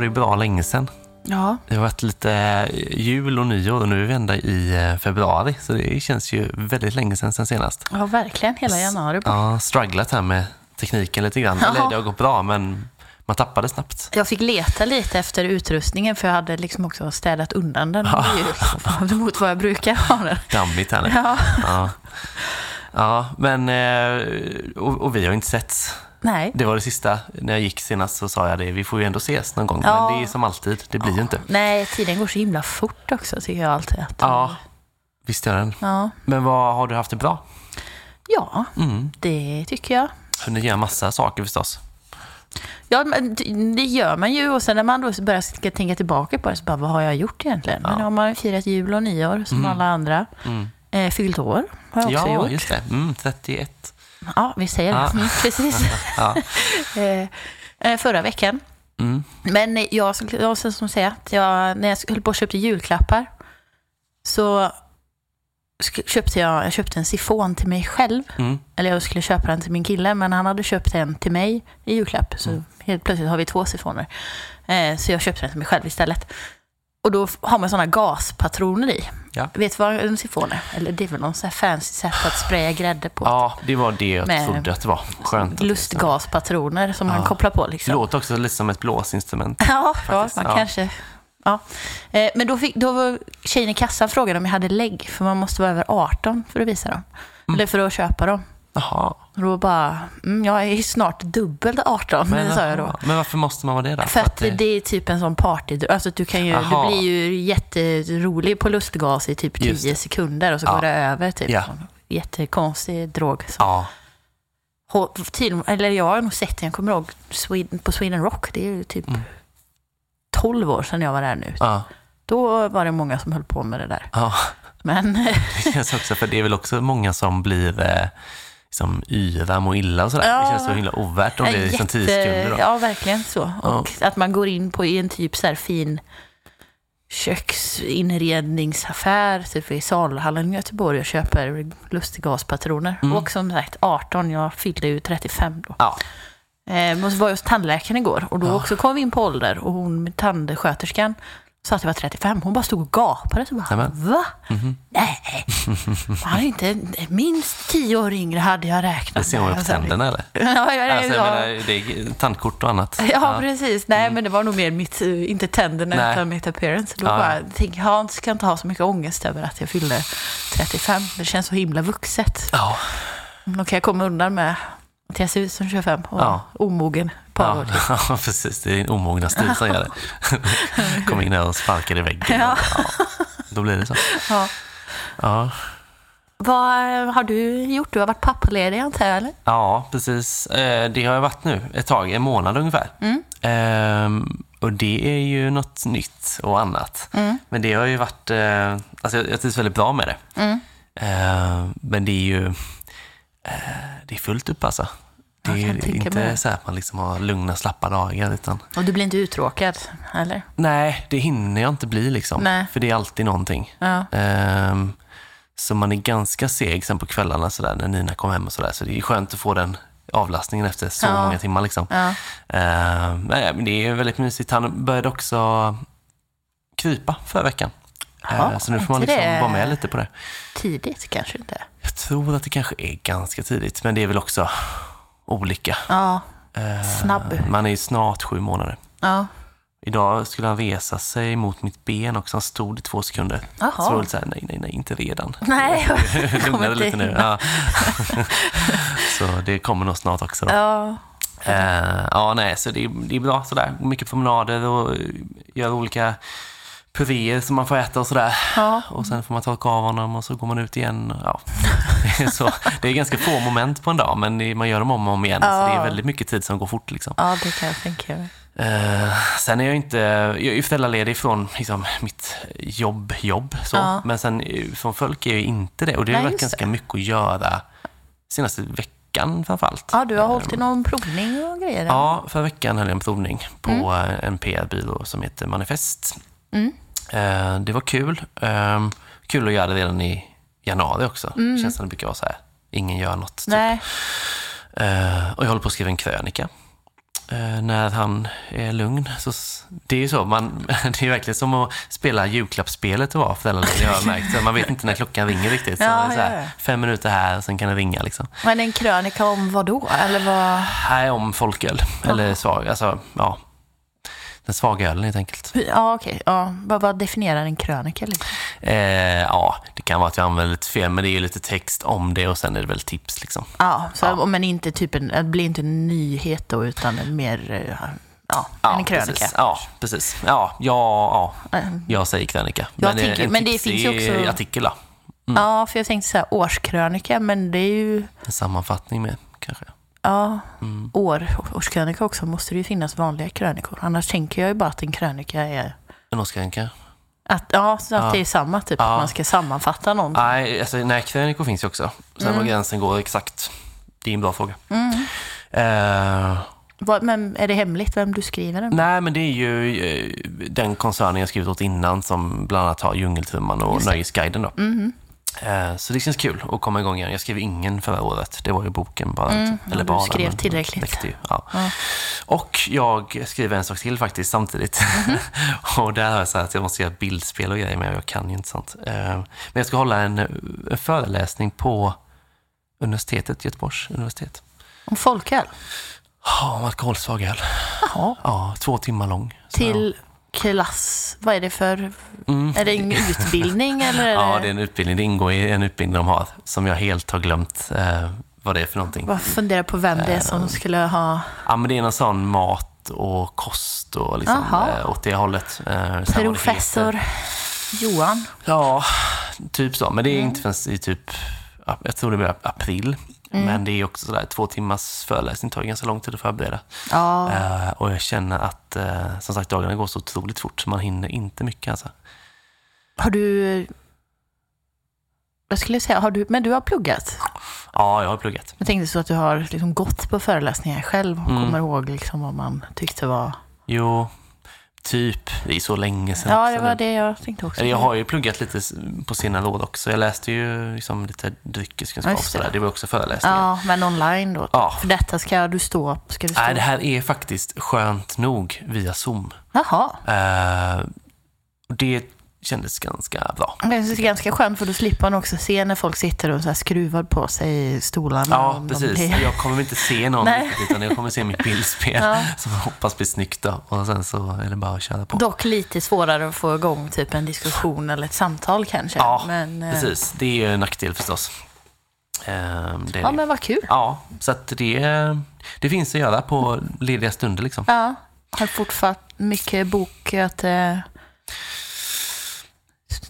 var det bra länge sedan. Ja, Det har varit lite eh, jul och nyår och nu är vi ända i eh, februari. Så det känns ju väldigt länge sedan sen senast. ja verkligen. Hela januari. bara. Ja, strugglat här med tekniken lite grann. Eller det har gått bra, men man tappade snabbt. Jag fick leta lite efter utrustningen för jag hade liksom också städat undan den ja. mot vad jag brukar ha den. Dammigt här nu. Ja. Ja, ja men... eh, Och, och vi har inte setts. Nej. Det var det sista. När jag gick senast så sa jag det. Vi får ju ändå ses någon gång. Ja. Men det är som alltid. Det blir ju inte. Nej, tiden går så himla fort också tycker jag alltid. Att, Ja, visst gör den. ja. Men vad har du haft det bra? Ja, Mm. det tycker jag. Hunnit göra massa saker förstås. Ja, men det- gör man ju. Och sen när man då börjar tänka tillbaka på det, så bara, vad har jag gjort egentligen? Men Ja. har man firat jul och nyår som Mm. alla andra. Mm. Eh, fyllt år har jag också Ja, gjort. just det. Mm, 31. Ja, vi säger det. Mm, precis. Eh, eh, förra veckan. Mm. Men jag, jag som, säger att jag, när jag höll på och köpte julklappar så köpte jag, jag köpte en sifon till mig själv. Mm. Eller jag skulle köpa den till min kille, men han hade köpt en till mig i julklapp. Så Mm. helt plötsligt har vi två sifoner. Eh, så jag köpte den till mig själv istället. Och då har man sådana gaspatroner i. Ja. Vet du vad en sifon är? Eller det är väl någon sån här fancy sätt att spraya grädde på. ja, det var det jag Med trodde att det var. Skönt. Lustgaspatroner som man Ja. kopplar på. Det Liksom. låter också lite som ett blåsinstrument. Ja, ja man ja. kanske... Ja. Eh, men då, fick, då var tjejen i kassan frågade om jag hade lägg, för man måste vara över 18 för att visa dem. Mm. Eller för att köpa dem. Jaha. Och då bara, mm, jag är snart dubbelt 18, Men, sa jag då. men varför måste man vara det då? För att det, är typ en sån party... Alltså du, kan ju, du blir ju jätterolig på lustgas i typ 10 Just det. sekunder och så Ja. går det över. Typ. Ja. Jättekonstig drog. Så. Ja, Till, eller jag har nog sett den, jag kommer ihåg Sweden, på Sweden Rock, det är ju typ Mm. 12 år sedan jag var där nu. ja, Då var det många som höll på med det där. ja. Men Det känns också, för det är väl också många som blir eh, liksom yra, må illa och sådär. Ja. Det känns så himla ovärt om det är liksom 10 sekunder. Då. Ja, verkligen så. Och att man går in på i en typ så här fin köksinredningsaffär typ i Salhallen i Göteborg och köper lustgaspatroner. Mm. Och som sagt 18, jag fyllde ju 35 då. Ja. Eh, men så var jag hos tandläkaren igår och då Ja. också kom vi in på ålder och hon, tandsköterskan, sa att jag var 35. Hon bara stod och gapade. Så bara, va? Mhm. Nej, han är inte, minst 10 år yngre hade jag räknat Det ser man ju på med. tänderna eller? Ja, ja, Alltså, ja. jag menar, det är tandkort och annat. Ja, precis. Nej, men det var nog mer mitt, eh, inte tänderna, Nej. utan mitt appearance. Då Ja, bara, ja. tänk, jag ska inte ha så mycket ångest över att jag fyllde 35. Det känns så himla vuxet. Ja. Då kan jag komma undan med att jag ser ut som 25 och Ja. omogen par Ja, ja, precis. Det är en omogna stil som gör det. Kom in här och sparkar i väggen. Ja. Ja. Då blir det så. Ja. Ja, Vad har du gjort? Du har varit pappaledig antar jag, eller? ja precis. Eh, Det har jag varit nu ett tag, en månad ungefär. Mm. Ehm, och det är ju något nytt och annat. Mm. Men det har ju varit, eh, alltså jag, jag trivs väldigt bra med det. Mm. Ehm, men det är ju, eh, det är fullt upp alltså. Det är inte så att man liksom har lugna, slappa dagar. Utan, Och du blir inte uttråkad, eller? nej, det hinner jag inte bli liksom. Nej. För det är alltid någonting. Ja. Ehm, så man är ganska seg sen på kvällarna sådär, när Nina kommer hem och sådär. Så det är skönt att få den avlastningen efter så Ja. många timmar. Liksom. ja. Nej, men det är väldigt mysigt. Han började också krypa förra veckan. Jaha, Ehm, så nu får man liksom vara med lite på det. Tidigt kanske inte. Jag tror att det kanske är ganska tidigt, men det är väl också olika. Ja, Ehm, Snabb. Man är ju snart sju månader. ja. Idag skulle han resa sig mot mitt ben också. Han stod i två sekunder. Jaha. Så var det lite såhär, nej, nej, nej, inte redan. Nej, jag Lugna kommer dig lite nu. Ja. så det kommer nog snart också. Då. Ja. Eh, ja, nej, så det är, det är bra sådär. Mycket promenader och eh, göra olika puréer som man får äta och sådär. Ja. Och sen får man torka av honom och så går man ut igen. Ja. Det, är så, det är ganska få moment på en dag, men det, man gör dem om och om igen. Så det är Ja. väldigt mycket tid som går fort. Liksom. ja, det kan jag tänka mig. Eh, sen är jag inte, jag är föräldraledig från liksom, mitt jobb, jobb så. Ja. Men sen eh, från folk är jag inte det. Och det har varit ganska mycket att göra senaste veckan framförallt. Ja, du har hållit i någon provning och grejer? Ja, förra veckan höll jag en provning på eh, en PR-byrå som heter Manifest. Mm. Eh, det var kul. Eh, kul att göra det redan i januari också. Det känns som det brukar vara så här, ingen gör något. Typ. Nej. Eh, och jag håller på att skriva en krönika. eh, när han är lugn. Så, det är ju så, man, det är verkligen som att spela julklappsspelet och vara föräldraledig har jag märkt. Så Man vet inte när klockan ringer riktigt. Så Ja, det så här. Fem minuter här, och sen kan det ringa liksom. Men en krönika om vad då? Eller vad? Här om folköl, eller svag, alltså ja. Den svaga ölen helt enkelt. Ja, okej. Ja, vad, vad definierar en krönika? Liksom? Eh, ja, det kan vara att jag använder lite fel, men det är ju lite text om det och sen är det väl tips liksom. Ja, så, Ja. men inte typ en, det blir inte en nyhet då, utan mer, eh, ja, Ja, en krönika. Precis. Ja, precis. Ja, ja, ja, Eh, jag säger krönika. Jag eh, tänker- en men det finns ju också- artikel då. Ja, för jag tänkte så här årskrönika, men det är ju, En sammanfattning med kanske. Ja, Mm. år, årskrönika också måste det ju finnas vanliga krönikor. Annars tänker jag ju bara att en krönika är En årskrönika? att, ja, så att Ja. det är samma typ, Ja. att man ska sammanfatta någonting. Nej, alltså, nej, krönikor finns ju också. Sen Mm. var gränsen går exakt. Det är en bra fråga. Eh, Vad- Men är det hemligt vem du skriver den? nej, men det är ju eh, den koncernen jag skrivit åt innan som bland annat har Djungeltrumman och. Nöjesguiden. Då. Mhm. Eh, så det känns kul att komma igång igen. Jag skrev ingen förra året. Det var ju boken bara. Mm, liksom. Eller du bara. skrev men tillräckligt. ju, Ja. Ja. Och jag skriver en sak till faktiskt samtidigt. Mhm. och där har jag sagt att jag måste göra bildspel och grejer, men jag kan ju inte sånt. Eh, men jag ska hålla en, en föreläsning på universitetet, Göteborgs universitet. Om folköl? Ja, om alkoholsvag öl. Ja, två timmar lång. Så, Till klass, vad är det för, Mm. är det en utbildning eller? Är Ja, det, är en utbildning. Det ingår i en utbildning de har som jag helt har glömt eh, vad det är för någonting. Vad funderar på vem det är som skulle ha Ja, men det är någon sån mat och kost och liksom, Aha. eh, åt det hållet. Eh, professor. Johan? Ja, typ så. Men det är Mm. inte förrän i typ, ja, jag tror det blir april. Mm. Men det är också sådär, två timmars föreläsning tar ganska lång tid att förbereda. Ja, Eh, och jag känner att, eh, som sagt, dagarna går så otroligt fort så man hinner inte mycket alltså. har du, vad skulle jag säga, har du, men du har pluggat? Ja, jag har pluggat. Jag tänkte så att du har liksom gått på föreläsningar själv och Mm. kommer ihåg liksom vad man tyckte var... Jo, typ. Det är så länge sedan. Ja, det var det jag tänkte också. Jag har ju pluggat lite på senare år också. Jag läste ju liksom lite dryckeskunskap och sådär. Det var också föreläsningar. Ja, men online då? Ja. För detta ska du stå, ska du stå... Nej, det här är faktiskt skönt nog via Zoom. Jaha. Eh, det kändes ganska bra. Det är ganska skönt för då slipper man också se när folk sitter och så här skruvar på sig i stolarna. Ja, precis. blir- Jag kommer inte se någon riktigt, utan jag kommer se mitt bildspel Ja. som jag hoppas blir snyggt då. Och sen så är det bara att köra på. Dock lite svårare att få igång typ en diskussion eller ett samtal kanske. Ja, men, eh, Precis, det är ju en nackdel förstås. Eh, det Ja, men vad kul. ja, så att det, det finns att göra på lediga stunder liksom. Ja, har fortfarande mycket bok att eh,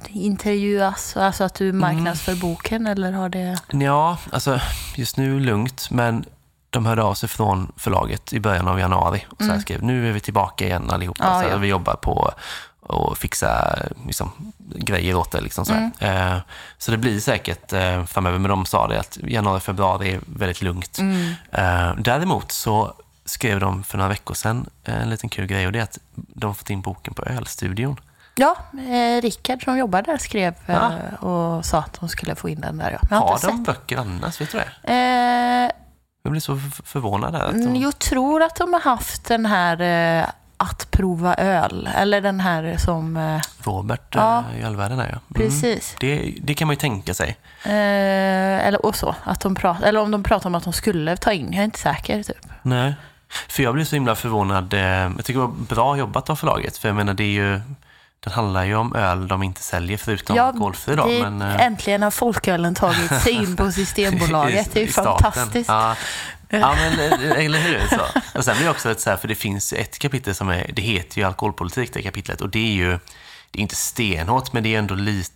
intervjuas, alltså att du marknadsför boken eller har det... Ja, alltså just nu lugnt, men de hörde av sig från förlaget i början av januari och så här skrev nu är vi tillbaka igen allihopa. Mm. Ja, så ja. Vi jobbar på att fixa liksom, grejer åt det. Liksom, så, här. Mm. Eh, så det blir säkert eh, framöver, men de sa det att januari, februari är väldigt lugnt. Mm. Eh, däremot så skrev de för några veckor sedan en liten kul grej och det är att de har fått in boken på Ölstudion. Ja, eh, Rickard som jobbar där skrev eh, Ja. och sa att de skulle få in den där. Ja. Har Har de sett. böcker annars? Vet du det? Eh, Jag blir så förvånad där. Att Mm, de... Jag tror att de har haft den här eh, att prova öl. Eller den här som... Eh, Robert Ja. ja. i Ölvärlden är ja. Mm. precis. Det, det kan man ju tänka sig. Eh, eller och så. Att de prat, eller om de pratar om att de skulle ta in. Jag är inte säker. Typ. Nej. För jag blir så himla förvånad. eh, Jag tycker det var bra jobbat av förlaget. För jag menar, det är ju... Den handlar ju om öl de inte säljer förutom Ja, alkoholfri då. det, Men, eh, Äntligen har folkölen tagit sig in på Systembolaget. Det är ju fantastiskt. Ja. ja, men eh, eller hur? Så. Och sen blir det också lite så här, för det finns ett kapitel som är, det heter ju alkoholpolitik, det kapitlet. Och det är ju, det är inte stenhårt, men det är ändå lite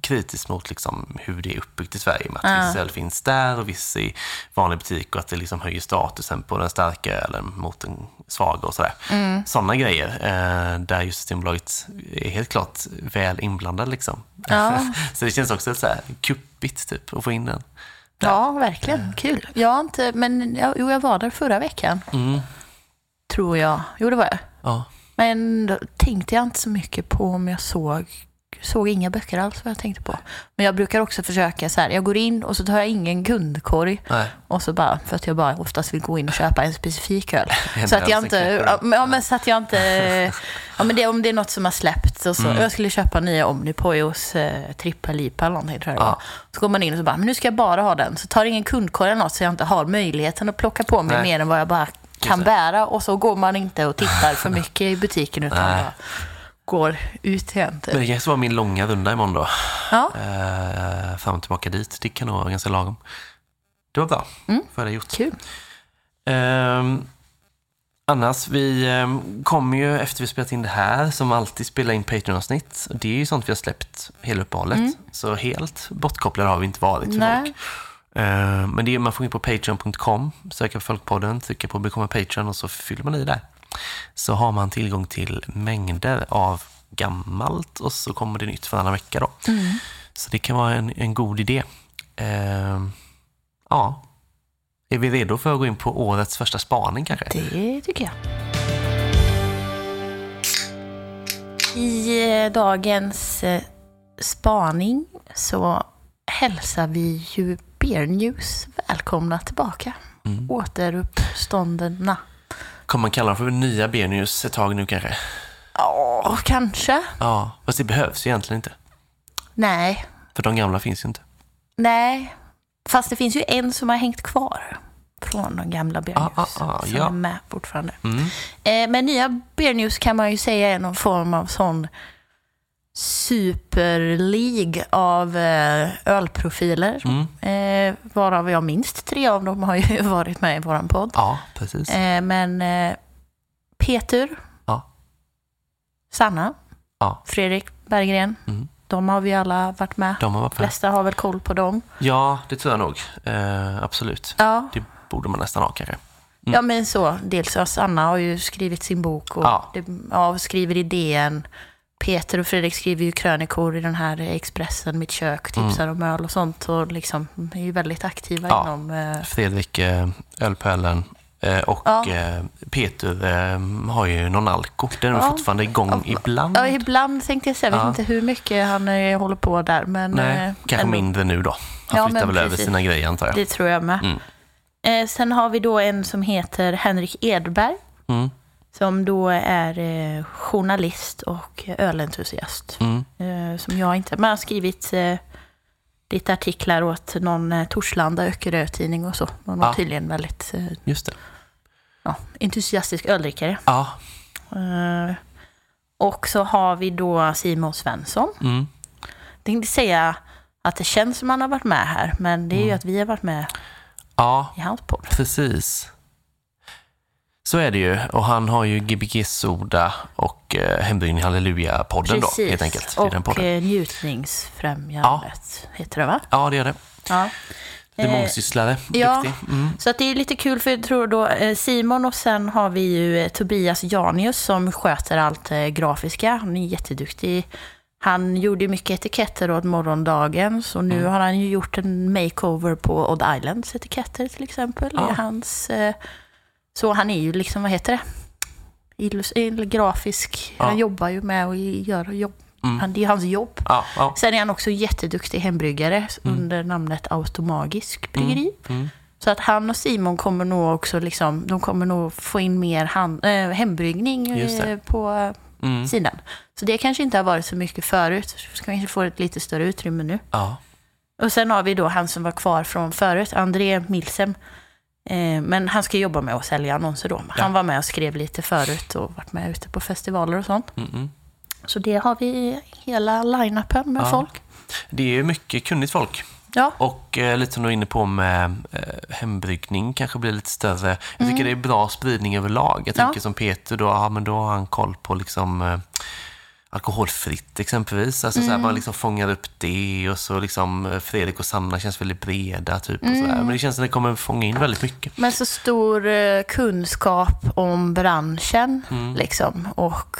kritiskt mot liksom hur det är uppbyggt i Sverige. Med att Ja. viss öl finns där och viss i vanlig butik och att det liksom höjer statusen på den starka ölen mot den svaga och sådär. Mm. Sådana grejer, eh, där just Systembolaget är helt klart väl inblandad liksom. Ja. så det känns också så här kuppigt typ, att få in den. Ja, verkligen. Kul. Jag har inte, men jag, jo, jag var där förra veckan. Mm. Tror jag. Jo, det var jag. Ja. Men då tänkte jag inte så mycket på om jag såg såg inga böcker alls vad jag tänkte på. Men jag brukar också försöka så här, jag går in och så tar jag ingen kundkorg. Nej. Och så bara, för att jag bara oftast vill gå in och köpa en specifik öl. Så att jag inte, ja, men, så att jag inte, ja men det, om det är något som har släppts och så. Mm. Jag skulle köpa nya Omnipojos eh, Trippalipa eller någonting tror jag Ja. Så går man in och så bara, men nu ska jag bara ha den. Så tar ingen kundkorg eller något så jag inte har möjligheten att plocka på mig Nej. mer än vad jag bara kan bära. Och så går man inte och tittar för mycket i butiken utan bara går ut igen. typ. Men det kanske var min långa runda imorgon då. Ja, Eh, fram och tillbaka dit. Det kan nog vara ganska lagom. Det var bra. Mm. Jag det gjort. kul. Ehm, annars, vi um, kommer ju efter vi spelat in det här som alltid spela in Patreon-avsnitt. Det är ju sånt vi har släppt hela uppehållet. Så helt bortkopplade har vi inte varit för Nej. folk. Ehm, men det är, man får gå in på patreon.com, söka på Folkpodden, trycka på bekomma Patreon och så fyller man i där. Så har man tillgång till mängder av gammalt och så kommer det nytt varannan vecka då. Så det kan vara en, en god idé. Ehm, ja, är vi redo för att gå in på årets första spaning kanske? Det tycker jag. I eh, dagens eh, spaning så hälsar vi ju Beer News välkomna tillbaka. Mm. Återuppståndna. Kommer man kalla dem för nya Benius ett tag nu kanske? Ja, kanske. Ja, fast det behövs ju egentligen inte. Nej, För de gamla finns ju inte. nej. Fast det finns ju en som har hängt kvar från de gamla Ah, News. ah, ah, som ja. är med fortfarande. Mm. Eh, men nya Beer News kan man ju säga är någon form av sån superlig av eh, ölprofiler. Mm. Eh, varav jag minst tre av dem har ju varit med i våran podd. Ja, precis. Eh, men Peter, Ja. Sanna, Ja. Fredrik Berggren, Mm. de har vi alla varit med. De har varit med. flesta har väl koll på dem. Ja, det tror jag nog. Eh, absolut. Ja, Det borde man nästan ha kanske. ja men så. Dels Sanna har ju skrivit sin bok och Ja. det, ja, skriver idén. Peter och Fredrik skriver ju krönikor i den här Expressen, Mitt kök, tipsar om öl och sånt. Och liksom är ju väldigt aktiva Ja. inom... Eh, Fredrik eh, Ölpölen eh, och Ja. eh, Peter eh, har ju någon alko. Den är Ja. fortfarande igång ibland. ja, ibland tänkte jag säga, jag vet Ja. inte hur mycket han eh, håller på där. Men, Nej, kanske ändå. mindre nu då. Han Ja, flyttar väl över precis. sina grejer antar jag. Det tror jag med. Mm. Sen har vi då en som heter Henrik Edberg. Mm. Som då är eh, journalist och ölentusiast. Mm. Eh, som jag inte... Man har skrivit eh, lite artiklar åt någon eh, Torslanda Öckerö-tidning och så. Man var Ja. tydligen väldigt Just det. ja, entusiastisk öldrickare. Ja. Och så har vi då Simon Svensson. Mm. Jag tänkte säga att det känns som han har varit med här, men det är ju Mm. att vi har varit med Ja, i hans podd. precis. Så är det ju. Och han har ju Gbg Soda och eh, Halleluja-podden då, helt enkelt. i den Och podden. eh, njutningsfrämjandet heter det va? Ja, det gör det. Ja. Det är Eh, mångsysslare. ja. Duktig. Mm. Så att det är lite kul för jag tror då eh, Simon och sen har vi ju Tobias Janius som sköter allt grafiska. Han är jätteduktig. Han gjorde mycket etiketter åt morgondagens och nu Mm. har han ju gjort en makeover på Odd Islands etiketter till exempel. Det Ja. är hans, så han är ju liksom, vad heter det? Illus- grafisk. Ja. Han jobbar ju med att göra jobb. Mm. Han, det är hans jobb. Ja, ja. Sen är han också jätteduktig hembryggare under namnet Automagisk bryggeri. Mm. Så att han och Simon kommer nog också liksom, de kommer nog få in mer hand, äh, hembryggning eh, på Mm. sidan. Så det kanske inte har varit så mycket förut. Så ska kanske få ett lite större utrymme nu. Och sen har vi då han som var kvar från förut, André Milsem. Eh, men han ska jobba med att sälja annonser då. Han Ja. var med och skrev lite förut och varit med ute på festivaler och sånt. Mm, mm. Så det har vi hela line-upen med Ja. folk. Det är ju mycket kunnigt folk. Ja, Och eh, lite som du är inne på med eh, hembryggning kanske blir lite större. Jag tycker det är bra spridning överlag. Jag Ja. tänker som Peter, då, ja, men då har han koll på liksom, eh, alkoholfritt exempelvis. Alltså, så här, man liksom fångar upp det och så liksom eh, Fredrik och Sanna känns väldigt breda. Typ, och så där. Men det känns som att det kommer fånga in väldigt mycket. Men så stor eh, kunskap om branschen Mm. liksom och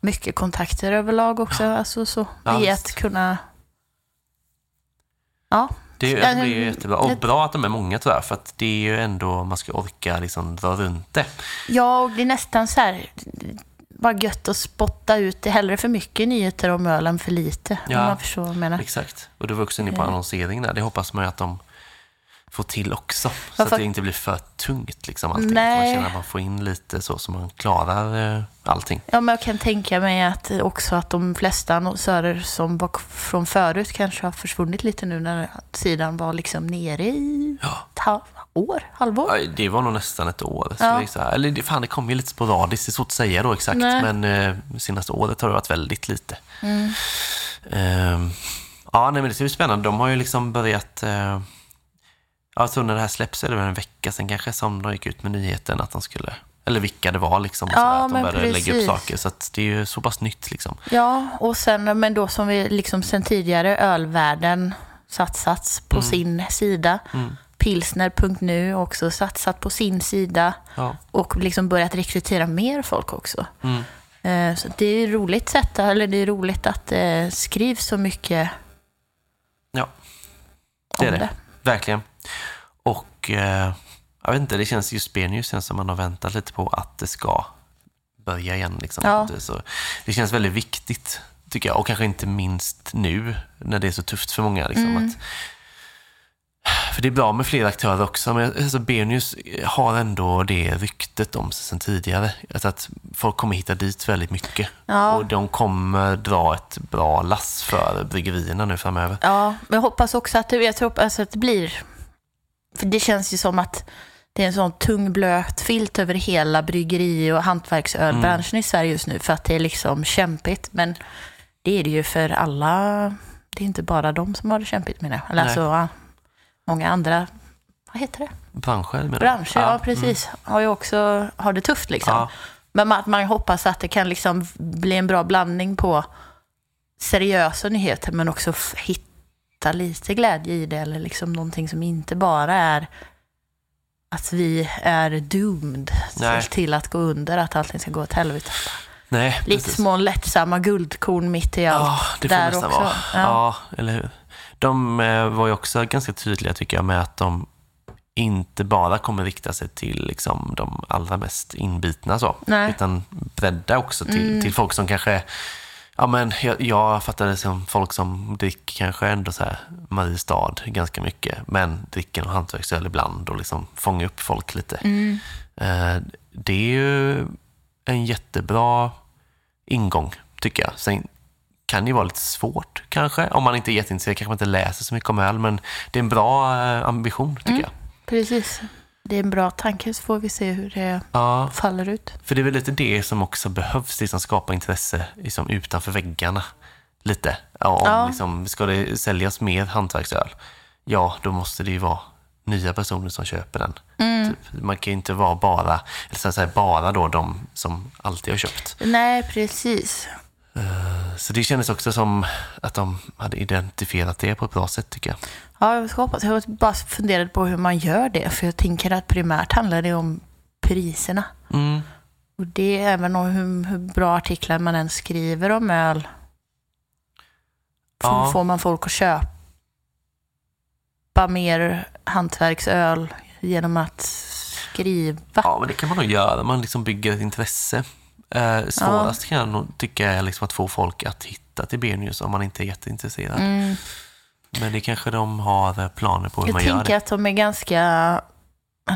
mycket kontakter överlag också. Alltså så Ja, i att kunna... Ja, Det, Ja, det blir ju jättebra. Och bra att de är många tyvärr, för att det är ju ändå, man ska orka liksom dra runt det. ja och det är nästan så här... bara gött att spotta ut det. Hellre för mycket nyheter om öl än för lite. Ja. Om man förstår vad jag menar. Exakt. Och du var också inne på annonsering där. Det hoppas man ju att de får till också. Så Ja, att det inte blir för tungt liksom allting. Nej. Man känner att man får in lite så, så man klarar eh, allting. Ja, men jag kan tänka mig att också att de flesta annonsörer som var från förut kanske har försvunnit lite nu när sidan var liksom nere i Ja. År, halvår. Ja, Det var nog nästan ett år. Ja. så eller det, fan, det kom ju lite sporadiskt, det är svårt att säga då exakt. Nej. Men eh, senaste året har det varit väldigt lite. Mm. Ehm, ja, nej, men det ska bli spännande. De har ju liksom börjat... Eh, så när det här släpps är det väl en vecka sedan kanske som de gick ut med nyheten att de skulle... Eller vilka det var liksom. Och Ja, sådär, att de började lägga upp precis. saker. Så det är ju så pass nytt liksom. Ja, och sen, men då som vi liksom sen tidigare, ölvärlden satsats på sin sida. Mm. Pilsner.nu också satsat på sin sida Ja. och liksom börjat rekrytera mer folk också. Mm. Eh, Så det är roligt sätt, eller det är roligt att det skrivs så mycket ja, det är det. det. Verkligen. Och eh, jag vet inte, det känns just Benus känns som man har väntat lite på att det ska börja igen. Liksom. Ja. Så, det känns väldigt viktigt, tycker jag. Och kanske inte minst nu, när det är så tufft för många. Liksom, Mm. att, för det är bra med fler aktörer också, men alltså, Benus har ändå det ryktet om sig sedan tidigare. Att, att folk kommer hitta dit väldigt mycket. Ja. Och de kommer dra ett bra lass för bryggerierna nu framöver. Ja, men jag hoppas också att det, jag tror hoppas att det blir... För det känns ju som att det är en sån tung blöt filt över hela bryggeri och hantverksölbranschen i Sverige just nu för att det är liksom kämpigt. Men det är det ju för alla. Det är inte bara de som har det kämpigt menar jag. Eller alltså, många andra, vad heter det? Branscher menar? Branscher, ja, mm. precis. Har ju också har det tufft liksom. Ja. Men att man hoppas att det kan liksom bli en bra blandning på seriösa nyheter men också hitta lite glädje i det eller liksom någonting som inte bara är att vi är doomed Nej. till att gå under, att allting ska gå åt helvete. Nej, Lite precis. små lättsamma guldkorn mitt i allt. Ja, det får där nästan också. vara. Ja. Ja. eller hur. De eh, var ju också ganska tydliga tycker jag med att de inte bara kommer rikta sig till liksom, de allra mest inbitna så, Nej. utan bredda också till, Mm. till folk som kanske Ja, men jag, jag fattar det som folk som dricker kanske ändå så här Mariestad ganska mycket, men dricker någon hantverksöl ibland och liksom fångar upp folk lite. Mm. Eh, det är ju en jättebra ingång, tycker jag. Sen kan ju vara lite svårt kanske, om man inte är jätteintresserad, kanske man inte läser så mycket om öl, men det är en bra eh, ambition, tycker Mm. jag. Precis. Det är en bra tanke så får vi se hur det Ja, faller ut. för det är väl lite det som också behövs, liksom skapa intresse liksom utanför väggarna. Lite. Ja, om Ja. Liksom, ska det säljas mer hantverksöl, ja, då måste det ju vara nya personer som köper den. Mm. Typ. Man kan ju inte vara bara, eller så säga, bara då de som alltid har köpt. Nej, precis. Så det kändes också som att de hade identifierat det på ett bra sätt tycker jag. Ja, jag hoppas. Jag bara funderat på hur man gör det. För jag tänker att primärt handlar det om priserna. Mm. Och det är även om hur, hur bra artiklar man än skriver om öl. Ja. får man folk att köpa mer hantverksöl genom att skriva? Ja, men det kan man nog göra. Man liksom bygger ett intresse. Eh, svårast kan jag nog tycka är liksom att få folk att hitta till Benius om man inte är jätteintresserad. Mm. Men det kanske de har eh, planer på hur Jag man gör tänker det. att de är ganska...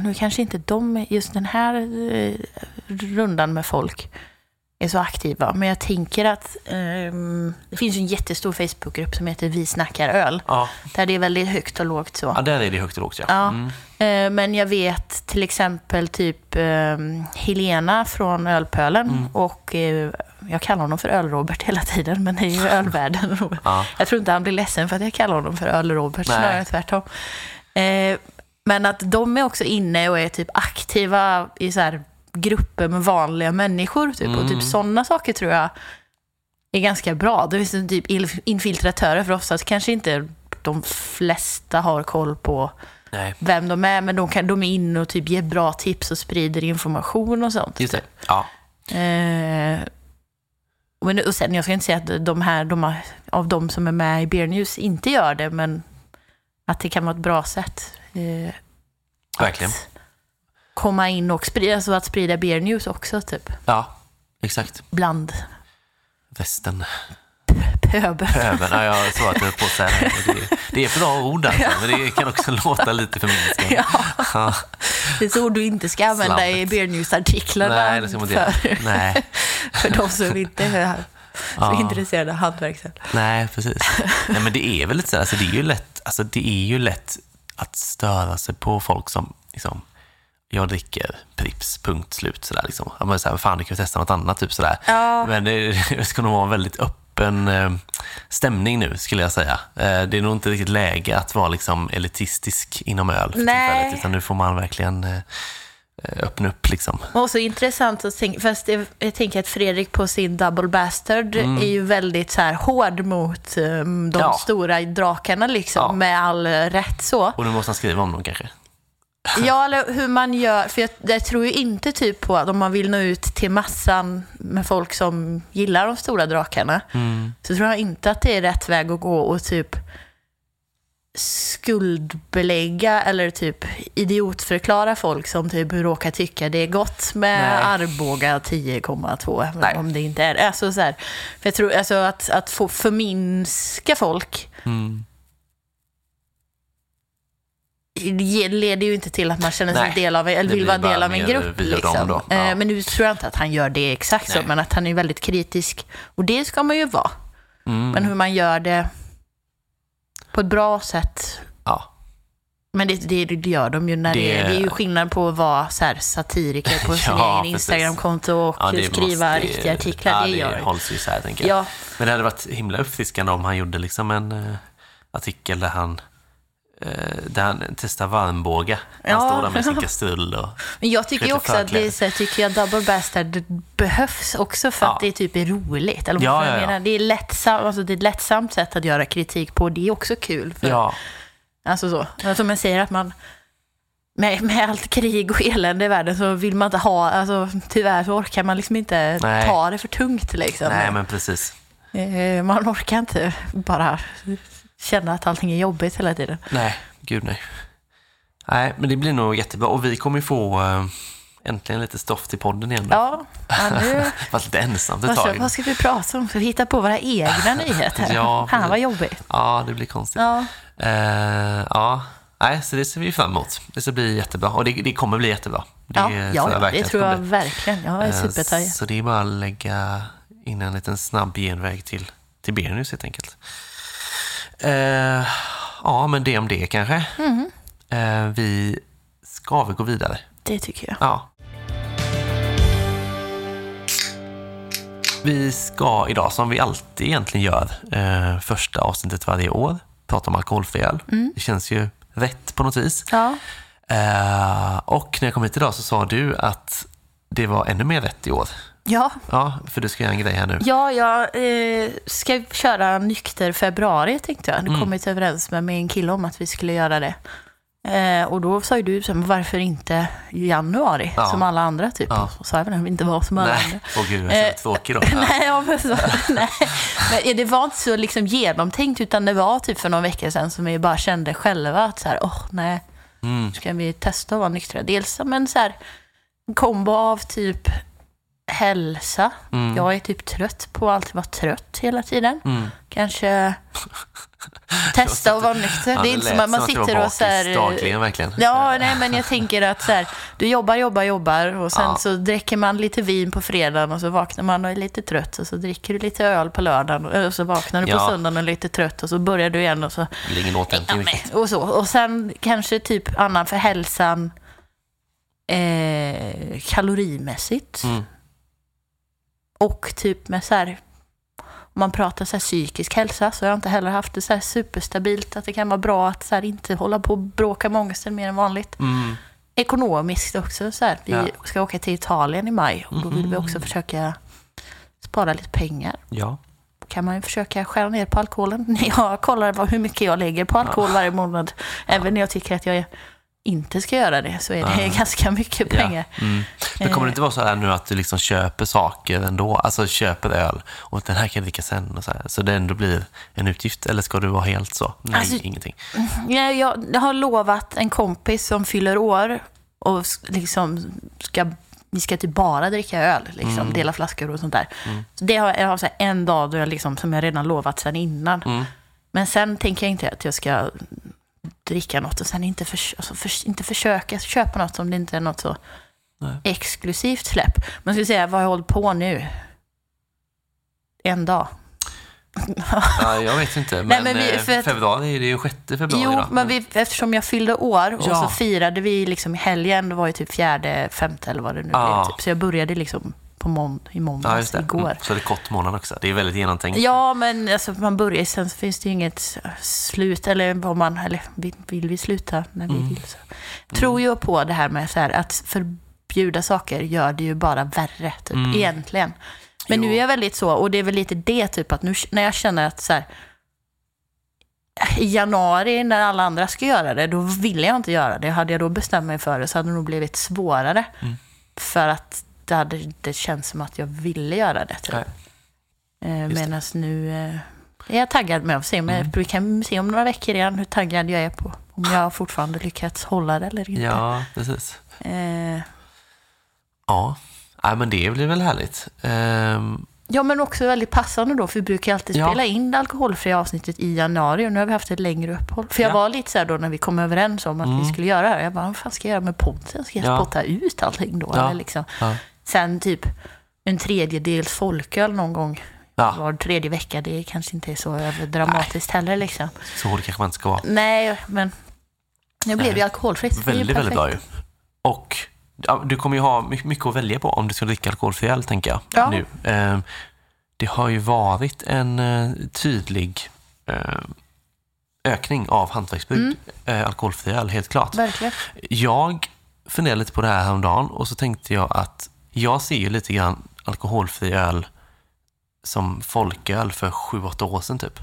Nu kanske inte de, just den här eh, rundan med folk, är så aktiva. Men jag tänker att ehm, det finns en jättestor Facebookgrupp som heter Vi snackar öl. Ja. Där det är väldigt högt och lågt så. ja, där är det högt och lågt ja. Ja. Mm. Eh, Men jag vet till exempel typ eh, Helena från Ölpölen Mm. och eh, jag kallar honom för Öl-Robert hela tiden, men det är ju ölvärlden. Ja. Jag tror inte han blir ledsen för att jag kallar honom för Öl-Robert, snarare tvärtom. Eh, Men att de är också inne och är typ aktiva i så här grupper med vanliga människor. Typ. Och Mm. typ sådana saker tror jag är ganska bra. Det finns typ il- infiltratörer, för oftast kanske inte de flesta har koll på Nej, vem de är, men de, kan, de är inne och typ ger bra tips och sprider information och sånt. just det. Ja. Eh, men, och sen, jag ska inte säga att de här, de har, av de som är med i Beer News inte gör det, men att det kan vara ett bra sätt. Eh, Verkligen. Att komma in och sprida, alltså att sprida Beer News också, typ. Ja, Exakt. bland Västen. pöbel. Pöbeln. Ja, jag såg att du på att säga det. Det, det är bra ord alltså, men det kan också låta lite förminskande. Ja, Ja. det är så ord du inte ska använda i Slabbet. Beer News-artiklarna Nej, det ska man inte för. Nej. för de som inte är så Ja. intresserade av hantverk. Nej, precis. Nej, men det är väl lite så alltså det är ju lätt, alltså det är ju lätt att störa sig på folk som liksom, jag dricker Pripps, punkt slut. Sådär, liksom. Ja, men så här, fan, du kan ju testa något annat. Typ, sådär. Ja. Men det, det ska nog vara en väldigt öppen eh, stämning nu, skulle jag säga. Eh, det är nog inte riktigt läge att vara liksom, elitistisk inom öl för Nej. tillfället, utan nu får man verkligen eh, öppna upp. Liksom. Och så intressant att tänka, fast det, jag tänker att Fredrik på sin Double Bastard är ju väldigt så här hård mot um, de Mm. Ja. stora drakarna liksom, Ja. med all eh, rätt så. Och nu måste han skriva om dem kanske. Ja, eller hur man gör, för jag, jag tror ju inte typ på att om man vill nå ut till massan med folk som gillar de stora drakarna, Mm. så tror jag inte att det är rätt väg att gå och typ skuldbelägga eller typ idiotförklara folk som typ råkar tycka det är gott med Nej. Arboga 10,2, även Nej. om det inte är det. Alltså, så här, för jag tror alltså att, att få förminska folk Mm. Leder ju inte till att man känner sig del av, eller vill vara del av en grupp. Liksom. då. Ja. Eh, Men nu tror jag inte att han gör det exakt så, Nej. men att han är väldigt kritisk. Och det ska man ju vara. Mm. Men hur man gör det på ett bra sätt. Ja. Men det, det, det gör de ju när det, Det- är ju skillnad på att vara så här, satiriker på sin Ja, egen precis. Instagramkonto och Ja, skriva måste- riktiga artiklar. Ja, det det gör hålls ju isär, tänker jag. Ja, Men det hade varit himla uppfriskande om han gjorde liksom en eh, artikel där han, eh, där han testar varmbåga. Han Ja. står där med sin kastrull och... men jag tycker också att det är så här, tycker jag Double Bastard behövs också för Ja. att det typ är roligt. Eller Ja, ja, ja. det, är lättsamt, alltså det är ett lättsamt sätt att göra kritik på. Det är också kul. För, Ja, Alltså så. Som jag säger att man med, med allt krig och elände i världen så vill man inte ha, alltså tyvärr så orkar man liksom inte Nej. ta det för tungt liksom. nej men precis. Eh, Man orkar inte bara känna att allting är jobbigt hela tiden. Nej, gud nej. Nej, men det blir nog jättebra. Och vi kommer ju få äh, äntligen lite stoff till podden igen. Då. Ja, ja nu, Fast lite ensamt ett vad, ska, tag. vad ska vi prata om? Ska vi hitta på våra egna nyheter? Ja, Fan vad jobbigt. Ja, det blir konstigt. Ja, Eh, ja, nej, så det ser vi fram emot. Det ska bli jättebra. Och det, det kommer bli jättebra. Det ja, tror ja, verkligen det tror jag verkligen. Jag är Eh, supertaggad. Så det är bara att lägga in en liten snabb genväg till, till Bernius helt enkelt. Eh, ja, men det om det kanske. Mm. Eh, vi ska väl gå vidare. Det tycker jag. Ja. Vi ska idag, som vi alltid egentligen gör, eh, första avsnittet varje år, prata om alkoholfri öl. Mm. Det känns ju rätt på något vis. Ja, Eh, och när jag kom hit idag så sa du att det var ännu mer rätt i år. Ja Ja, för du ska göra en grej här nu. Ja, jag eh, ska köra nykter februari tänkte jag. Jag Mm. kommit överens med min kille om att vi skulle göra det. Eh, och då sa ju du, så här, "Men varför inte januari Ja. som alla andra typ? Ja. Och sa jag väl inte var som alla andra. Nej, åh gud, jag Eh, tråkig då. Nej, ja, men så, nej. Men det var inte så liksom genomtänkt utan det var typ för någon vecka sedan som vi bara kände själva att så här, åh nej, Mm. ska vi testa att vara nyktra? Dels som en så här kombo av typ hälsa. Mm. Jag är typ trött på att alltid vara trött hela tiden. Mm. Kanske testa att vara nykter. Ja, det är inte som att man sitter och så här... bakis dagligen verkligen. Ja, nej, men jag tänker att så här, du jobbar, jobbar, jobbar och sen Ja. så dricker man lite vin på fredagen och så vaknar man och är lite trött och så dricker du lite öl på lördagen och så vaknar du på Ja. söndagen och är lite trött och så börjar du igen och så... Det ingen återhämtning Ja, och så. Och sen kanske typ annan för hälsan eh, kalorimässigt. Mm. Och typ med så här, om man pratar så här psykisk hälsa så har jag inte heller haft det så superstabilt. Att det kan vara bra att så inte hålla på och bråka med ångesten mer än vanligt. Mm. Ekonomiskt också så här. Vi Ja. ska åka till Italien i maj och då vill vi också försöka spara lite pengar. Ja. Kan man ju försöka skära ner på alkoholen. Jag kollar hur mycket jag lägger på alkohol varje månad. Även när jag tycker att jag inte ska göra det så är det Ja. ganska mycket pengar. Ja. Mm. Men kommer det inte vara så här nu att du liksom köper saker ändå? Alltså köper öl och den här kan jag dricka sen så här. Så det ändå blir en utgift? Eller ska du vara helt så? Nej, Alltså- ingenting. Ja, jag har lovat en kompis som fyller år och liksom ska vi ska typ bara dricka öl, liksom, dela flaskor och sånt där. Så det har jag har så en dag då jag liksom, som jag redan lovat sedan innan. Mm. Men sen tänker jag inte att jag ska dricka något och sen inte, förs- alltså förs- inte försöka köpa något om det inte är något så Nej. exklusivt släpp. Man skulle säga, vad har jag hållit på nu? En dag. Ja, jag vet inte, men, Nej, men vi- eh, för att- februari, det är ju 6 februari Jo, då. men vi, eftersom jag fyllde år och Ja. så firade vi liksom i helgen, det var ju typ fjärde, femte eller vad det nu Ja. blev. Typ. Så jag började liksom på månd- i Ja, måndags, det. igår. Mm. Så är det kort månad också. Det är väldigt genomtänkt. Ja, men alltså, man börjar sen så finns det ju inget slut, eller vad man, eller vill, vill vi sluta när vi Mm. vill. Så. Tror ju på det här med så här, att förbjuda saker gör det ju bara värre, typ, Mm. egentligen. Men Jo. nu är jag väldigt så, och det är väl lite det, typ att nu när jag känner att så här, i januari när alla andra ska göra det, då ville jag inte göra det. Hade jag då bestämt mig för det så hade det nog blivit svårare. Mm. För att det hade det känns som att jag ville göra det. Typ. Eh. Medan nu eh, är jag taggad med att se. Men Mm. vi kan se om några veckor igen hur taggad jag är på om jag fortfarande lyckats hålla det eller inte. Ja, precis. Eh, Ja, ja men det blir väl härligt. Ehm, ja, men också väldigt passande då, för vi brukar alltid Ja. spela in det alkoholfria avsnittet i januari och nu har vi haft ett längre uppehåll. För jag Ja. var lite så här då när vi kom överens om att Mm. vi skulle göra det här. Jag bara, vad fan ska jag göra med podden? Ska jag Ja. spotta ut allting då? Eller liksom. Sen typ en tredjedels folköl någon gång ja, var tredje vecka. Det kanske inte är så överdramatiskt heller liksom. så det kanske man inte ska vara. Nej, men nu blev det ju alkoholfritt. Det Väldigt, väldigt bra ju. Och ja, du kommer ju ha my- mycket att välja på om du ska dricka alkoholfri öl, tänker jag. Ja. Nu. Ehm, det har ju varit en eh, tydlig eh, ökning av hantverksbryggd Mm. eh, alkoholfri öl, helt klart. Verkligen. Jag funderade lite på det här häromdagen och så tänkte jag att jag ser ju lite grann alkoholfri öl som folköl för sju, åtta år sedan typ.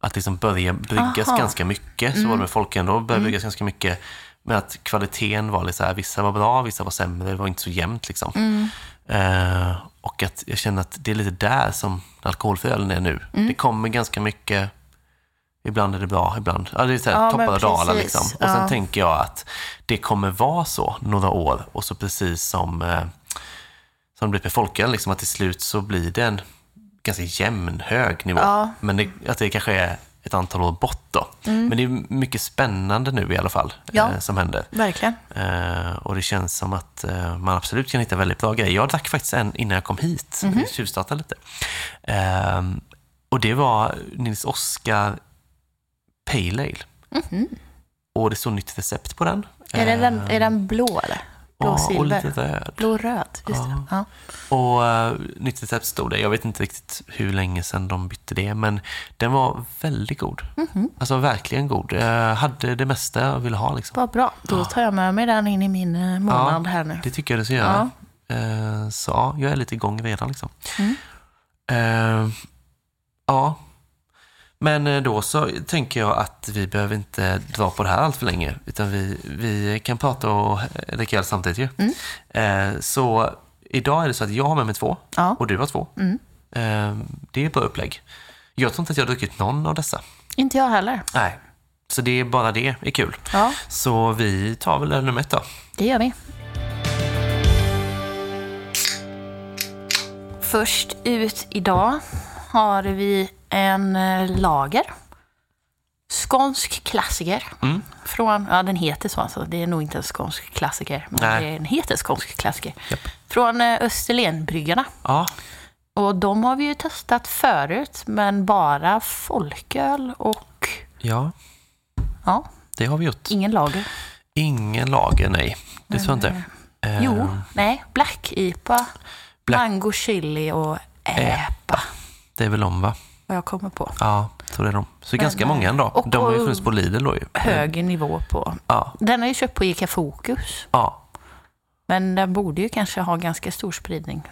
Att liksom börja bryggas Aha. ganska mycket, så var det med folköl då, började bryggas ganska mycket. Men att kvaliteten var lite så här, vissa var bra, vissa var sämre, det var inte så jämnt liksom. Mm. Eh, och att jag känner att det är lite där som alkoholfri ölen är nu. Mm. Det kommer ganska mycket, ibland är det bra, ibland, ja det är så här, Ja, toppar och dalar liksom. Och sen Ja. tänker jag att det kommer vara så några år och så precis som, eh, som det blir med folköl, liksom att till slut så blir det en ganska jämn, hög nivå. Ja. Men det, att det kanske är ett antal år bort då. Men det är mycket spännande nu i alla fall Mm. Ja. eh, som händer. Verkligen. Eh, och det känns som att eh, man absolut kan hitta väldigt bra grejer. Jag drack faktiskt en innan jag kom hit, mm tjuvstartade lite. Eh, och det var Nils Oskar Pale Ale. Mhm. Och det står nytt recept på den. Är, den, är den blå eller? Blå ja, och silver? lite röd. Blå-röd, just det. Ja. Och uh, nytt recept stod det. Jag vet inte riktigt hur länge sedan de bytte det, men den var väldigt god. Mhm. Alltså verkligen god. Jag hade det mesta jag ville ha liksom. Vad bra. Då tar jag med mig den in i min eh, månad här nu. Det tycker jag du ska göra. Eh, så ja, jag är lite igång redan liksom. Mm. Eh, ja, men eh, då så tänker jag att vi behöver inte dra på det här allt för länge, utan vi, vi kan prata och eh, dricka öl samtidigt ju. Mm. Eh, så idag är det så att jag har med mig två Ja. och du har två. Mm. Det är bra upplägg. Jag tror inte att jag har druckit någon av dessa. Inte jag heller. Nej, så det är bara det är kul. Ja, Så vi tar väl öl nummer ett då. det gör vi. Först ut idag har vi en eh, lager. Skånsk klassiker. Mm. Från, ja den heter så alltså. Det är nog inte en skånsk klassiker. Men Nej. den heter skånsk klassiker. Japp. Från eh, Österlenbryggarna. Ja, Och de har vi ju testat förut, men bara folköl och ja, ja, det har vi gjort. ingen lager. Ingen lager, nej. Det tror jag inte. Eh, Jo, nej, Black IPA, Black- mango chili och äpa. Det är väl de, va? Vad jag kommer på. Ja, tror det är de. Så Men, ganska många ändå. och- de har ju funnits på Lidl då ju. Hög nivå på. Ja, Den har ju köpt på ICA Fokus, ja. men den borde ju kanske ha ganska stor spridning.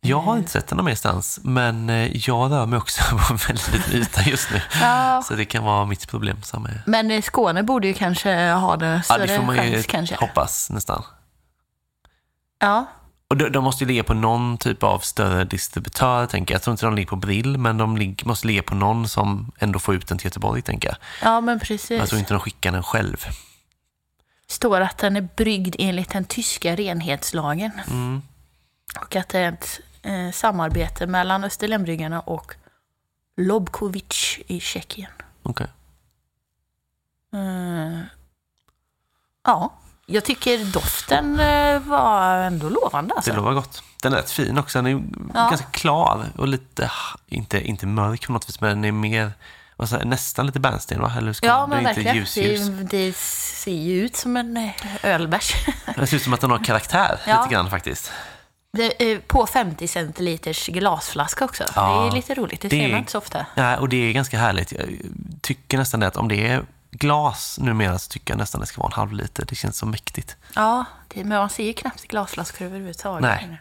Jag har inte sett den någon annanstans, men eh, jag rör mig också på en väldigt liten yta just nu. Ja, Så det kan vara mitt problem som är... men i Skåne borde ju kanske ha det Ja, större det får man ju chans kanske. hoppas nästan. Ja, Och de, de måste ju ligga på någon typ av större distributör, tänker jag. Jag tror inte de ligger på Brill, men de lig, måste ligga på någon som ändå får ut den till Göteborg, tänker jag. ja men Jag precis. tror inte de skickar den själv. Står att den är bryggd enligt den tyska renhetslagen. Mm. Och att det är ett eh, samarbete mellan Österlenbryggarna och Lobkovic i Tjeckien. Okej. Eh, ja, jag tycker doften eh, var ändå lovande. Alltså. Det lovar gott. Den är rätt fin också. Den är Ja. ganska klar och lite, inte, inte mörk på något vis, men den är mer, säger, nästan lite bärnsten va? Eller ska Ja, men verkligen. ljus, ljus. Det, det ser ju ut som en eh, ölbärs. Det ser ut som att den har karaktär Ja. lite grann faktiskt. Det är på 50 centiliters glasflaska också. Ja, det är lite roligt, det, det- ser man inte så ofta. Ja, och det är ganska härligt. Jag tycker nästan det att om det är glas numera så tycker jag nästan det ska vara en halv liter. Det känns så mäktigt. Ja, det, men man ser ju knappt glasflaskor överhuvudtaget. Nej.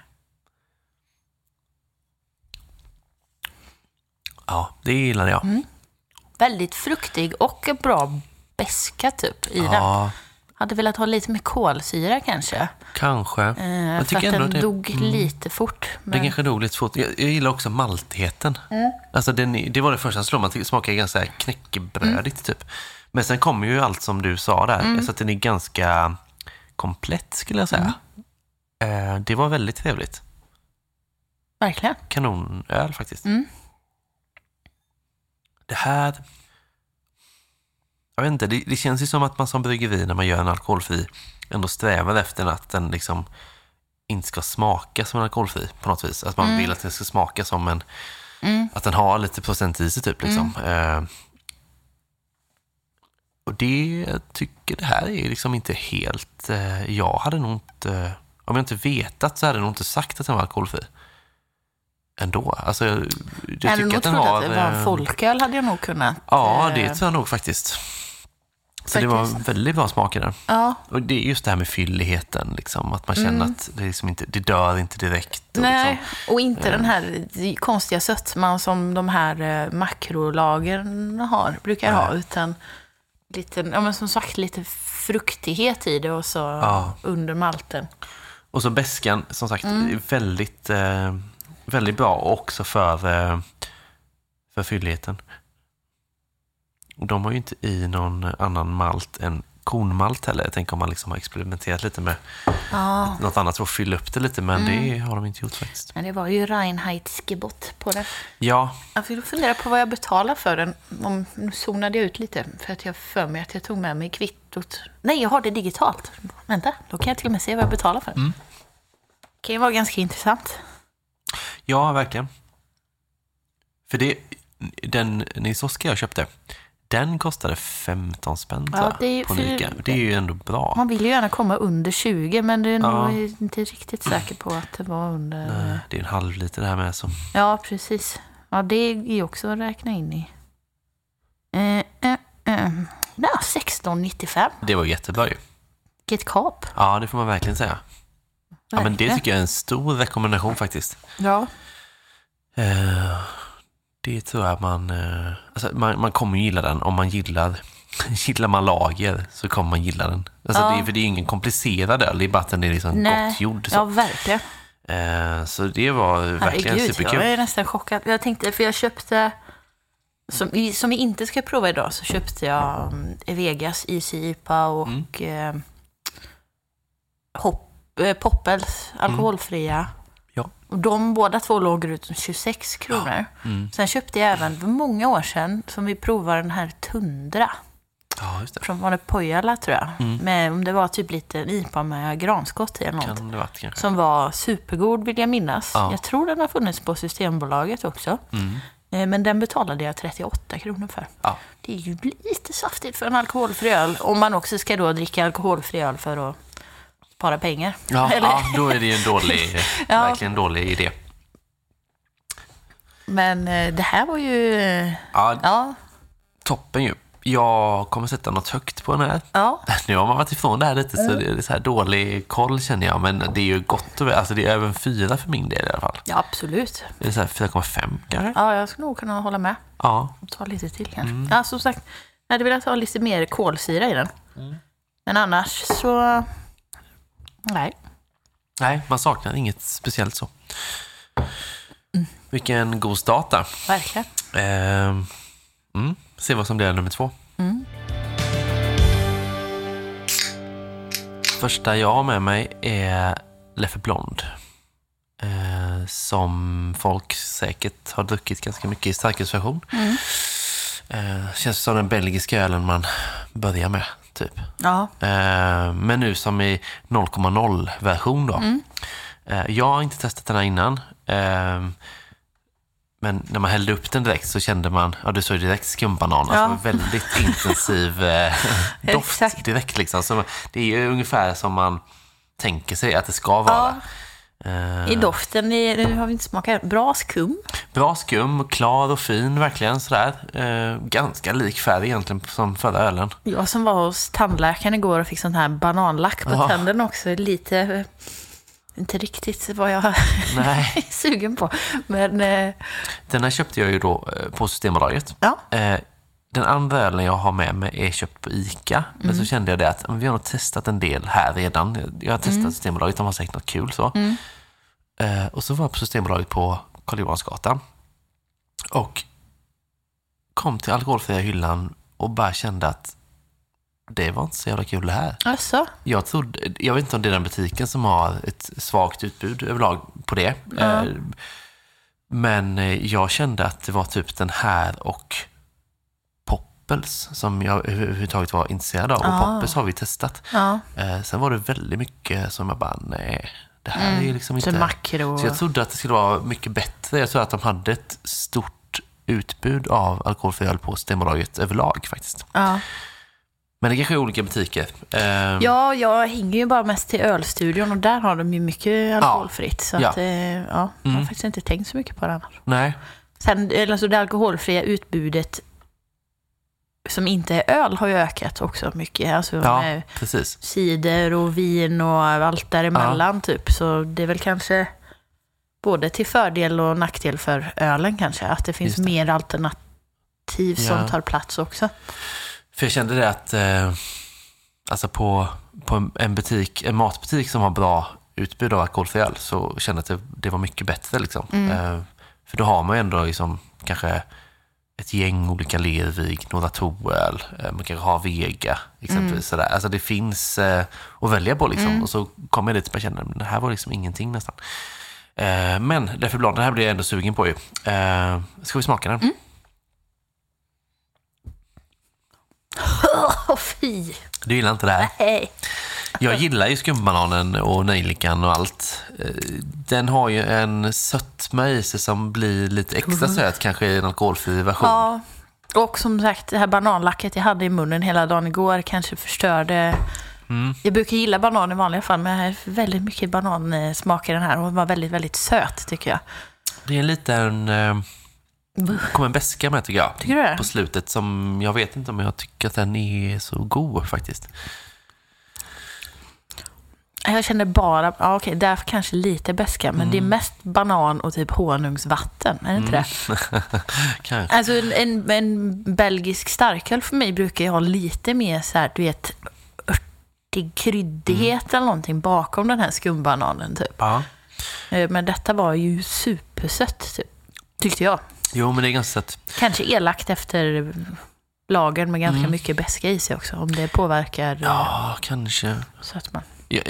Ja, det gillar jag. Mm. Väldigt fruktig och en bra beska typ i den. Ja, Hade velat ha lite mer kolsyra kanske. kanske. Eh, jag för tycker att ändå den det, dog lite fort. det Men, kanske dog lite fort. Jag, jag gillar också maltigheten. Mm. Alltså den, det var det första som slog mig. Det smakar ganska knäckebrödigt Mm. typ. Men sen kommer ju allt som du sa där. Så att den är ganska komplett skulle jag säga. Mm. Det var väldigt trevligt. verkligen. kanonöl faktiskt. Mm. Det här... Jag vet inte, det, det känns ju som att man som bryggeri när man gör en alkoholfri ändå strävar efter att den liksom inte ska smaka som en alkoholfri på något vis. Att man vill att den ska smaka som en... Mm. Att den har lite procent i sig typ. Liksom. Eh, och det jag tycker det här är liksom inte helt... Eh, jag hade nog inte... Om jag inte vetat så hade jag nog inte sagt att den var alkoholfri. Ändå. Alltså, jag, jag hade nog att trott har... att det var en eh, folköl hade jag nog kunnat. Ja, eh, det tror jag nog faktiskt. Så det var Faktiskt. väldigt bra smak i den. Ja, Och det är just det här med fylligheten, liksom, att man känner att det, liksom inte, det dör inte direkt. Och Mm. nej. Liksom, Och inte den här konstiga sötman som de här eh, makrolagren har, brukar ha. Nej. Utan lite, ja, men som sagt lite fruktighet i det och så Ja. under malten. och så beskan, som sagt, Mm. väldigt, eh, väldigt bra också för, eh, för fylligheten. Och de har ju inte i någon annan malt än kornmalt heller. Jag tänker om man liksom har experimenterat lite med Ja, något annat för att fylla upp det lite, men Mm. det har de inte gjort faktiskt. men det var ju Reinheitsgebot på den. Ja, Jag fick fundera på vad jag betalar för den. Om, nu zonade jag ut lite för att jag för mig att jag tog med mig kvittot. Nej, jag har det digitalt. Vänta, då kan jag till och med se vad jag betalar för. Mm. Det kan ju vara ganska intressant. Ja, verkligen. För det, den Nils Oskar jag köpte, den kostade 15 spänn Ja, det är på Ica. Det är ju ändå bra. Man vill ju gärna komma under 20, men det är Ja. nog inte riktigt säker på att det var under... Eh, Det är en halv liter det här med. Så. Ja, precis. Ja, det är ju också att räkna in i. Eh, eh, eh. Ja, 16,95. Det var jättebra ju. Vilket kap. Ja, det får man verkligen säga. Ja, men det Verkligen. tycker jag är en stor rekommendation faktiskt. Ja. Eh, Det tror jag man, eh, alltså man... Man kommer gilla den om man gillar... Gillar man lager så kommer man gilla den. Alltså Ja. det, är- för det är ingen komplicerad öl, det är bara att den är liksom Nej. gott gjord. Så. Ja, verkligen. Eh, så det var verkligen Herregud, superkul. jag är nästan chockad. Jag tänkte, för jag köpte, som vi, som vi inte ska prova idag, så köpte jag um, Vegas Easy IPA och Mm. eh, Hop, eh, Poppels alkoholfria. Ja. Och de båda två låg runt 26 kronor. Mm. Sen köpte jag även för många år sedan, som vi provade den här Tundra. Ja, just det. Från var det Pojala tror jag. Mm. Med, om det var typ lite en IPA med granskott i eller något. Kan det varit kanske. Som var supergod vill jag minnas. Ja. Jag tror den har funnits på Systembolaget också. Mm. Eh, Men den betalade jag 38 kronor för. Ja. Det är ju lite saftigt för en alkoholfri öl. Om man också ska då dricka alkoholfri öl för att spara pengar. Ja, ja, då är det ju en dålig, Ja. verkligen en dålig idé. Men eh, det här var ju... Ja, Ja, toppen ju. Jag kommer sätta något högt på den här. ja, Nu har man varit ifrån det här lite så det är så här dålig koll känner jag. Men det är ju gott och. Alltså det är över en fyra för min del i alla fall. ja absolut. Det är så här 4,5 kanske? Ja, jag skulle nog kunna hålla med. Ja. Ta lite till kanske. Ja, som sagt, jag hade velat ha lite mer kolsyra i den. Men annars så... Nej. Nej, man saknar inget speciellt så. Vilken god start där. Verkligen. Ehm, mm, se vad som blir nummer två. Mm. Första jag har med mig är Leffe Blond. Eh, som folk säkert har druckit ganska mycket i starkölsversion. Mm. Eh, känns som den belgiska ölen man börjar med, typ. Ja. Eh, men nu som i 0,0-version då. Mm. Eh, jag har inte testat den här innan. Eh, men när man hällde upp den direkt så kände man, ja du såg direkt skumbanan, Ja. alltså väldigt intensiv eh, doft direkt liksom. Så det är ju ungefär som man tänker sig att det ska vara. Eh, I doften, i- nu har vi inte smakat, bra skum. Bra skum, klar och fin verkligen sådär. Eh, ganska lik färg egentligen som förra ölen. Jag som var hos tandläkaren igår och fick sån här bananlack på Ja. tänderna också, lite, eh, inte riktigt vad jag är sugen på. Men eh, Den här köpte jag ju då eh, på Systembolaget. ja, Eh, den andra ölen jag har med mig är köpt på ICA. Men så kände jag det att vi har nog testat en del här redan. Jag har testat Systembolaget, de har säkert något kul så. Eh, och så var jag på Systembolaget på Karl Johansgatan. Och kom till alkoholfria hyllan och bara kände att det var inte så jävla kul det här. alltså, Jag, trodde, jag vet inte om det är den butiken som har ett svagt utbud överlag på det. Ja. Eh, Men eh, jag kände att det var typ den här och Poppels som jag överhuvudtaget var intresserad av. Ah. Och Poppels har vi testat. ja. Eh, Sen var det väldigt mycket som jag bara, nej, det här är liksom Så inte... makro. Så jag trodde att det skulle vara mycket bättre. Jag tror att de hade ett stort utbud av alkoholfri öl på Systembolaget överlag faktiskt. Ja. Men det kanske är olika butiker. Eh, ja, jag hänger ju bara mest till ölstudion och där har de ju mycket alkoholfritt. Så Ja. att, eh, ja, jag har Mm. faktiskt inte tänkt så mycket på det annars. Nej, Sen, alltså det alkoholfria utbudet som inte är öl har ju ökat också mycket. Alltså ja, precis. cider och vin och allt däremellan typ. Så det är väl kanske både till fördel och nackdel för ölen kanske. Att det finns det. mer alternativ som Ja. tar plats också. För jag kände det att eh, alltså på, på en- butik, en matbutik som har bra utbud av alkoholfri öl så kände jag att det, det var mycket bättre. Liksom. Eh, för då har man ju ändå liksom, kanske ett gäng olika Lervig, några Toöl, eh, man kanske har Vega exempelvis. Sådär. Alltså det finns eh, att välja på liksom. Och så kom jag dit och kände att det här var liksom ingenting nästan. Eh, men därför Blond, den här blir jag ändå sugen på ju. Eh, ska vi smaka den? Åh fy! Du gillar inte det här? Hej! Jag gillar ju skumbananen och nejlikan och allt. Eh, Den har ju en sötma i sig som blir lite extra söt kanske i en alkoholfri version. Ja, och som sagt det här bananlacket jag hade i munnen hela dagen igår kanske förstörde Mm. Jag brukar gilla banan i vanliga fall, men jag har väldigt mycket banansmak i den här och den var väldigt, väldigt söt tycker jag. Det är en liten... Eh, kom en beska med tycker jag. Tycker du det? På slutet som jag vet inte om jag tycker att den är så god faktiskt. Jag känner bara, ja okej, där kanske lite beska, men Mm. det är mest banan och typ honungsvatten, är det inte det? Kanske. Alltså en, en, en belgisk starköl för mig brukar ju ha lite mer så här, du vet, örtig kryddighet Mm. eller någonting bakom den här skumbananen typ. Ja. Eh, Men detta var ju supersött, typ, tyckte jag. Jo, men det är ganska sött. Kanske elakt efter lagen med ganska Mm. mycket beska i sig också, om det påverkar ja. Ja, kanske. sötman.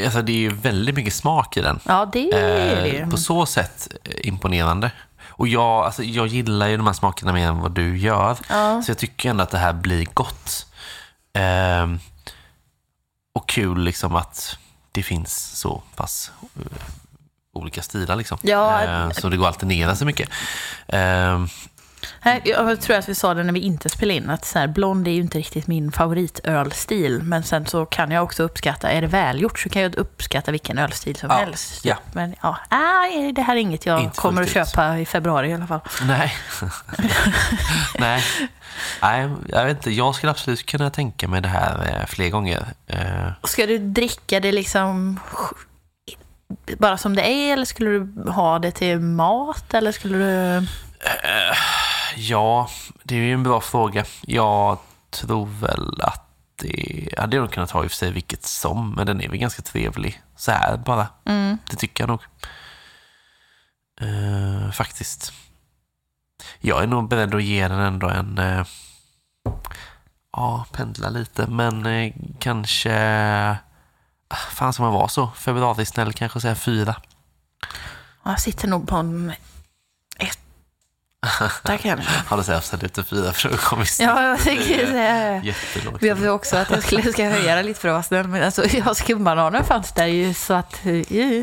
Alltså, det är ju väldigt mycket smak i den. Ja, det är det. Eh, på så sätt eh, imponerande. Och jag, alltså, jag gillar ju de här smakerna mer än vad du gör. Ja. Så jag tycker ändå att det här blir gott. Ehm, och kul liksom att det finns så pass eh, olika stilar liksom. Ja. Eh, så det går att alternera så mycket. Jag tror att vi sa det när vi inte spelade in, att så här, blond är ju inte riktigt min favoritölstil. Men sen så kan jag också uppskatta, är det välgjort så kan jag uppskatta vilken ölstil som Ja, helst. ja. Men ja, nej, det här är inget jag Inte kommer att köpa i februari i alla fall. nej. nej. Nej, jag vet inte. Jag skulle absolut kunna tänka mig det här eh, fler gånger. Eh, Ska du dricka det liksom bara som det är eller skulle du ha det till mat eller skulle du... Ja, det är ju en bra fråga. Jag tror väl att det hade jag nog kunnat ha i och för sig vilket som, men den är väl ganska trevlig. Så här bara. Mm. Det tycker jag nog. Eh, faktiskt. Jag är nog beredd att ge den ändå en... eh, ja, pendla lite, men eh, kanske... ah, Fan ska man vara så? Februarisnäll kanske säga fyra. Jag sitter nog på en etta kanske. Har du sett Absolut fyra programister? Ja, jag tänker säga Jättelågt. Jag vill också att jag skulle ska höja det lite för att vara snäll. Men alltså, ja, skumbananer fanns där ju så att,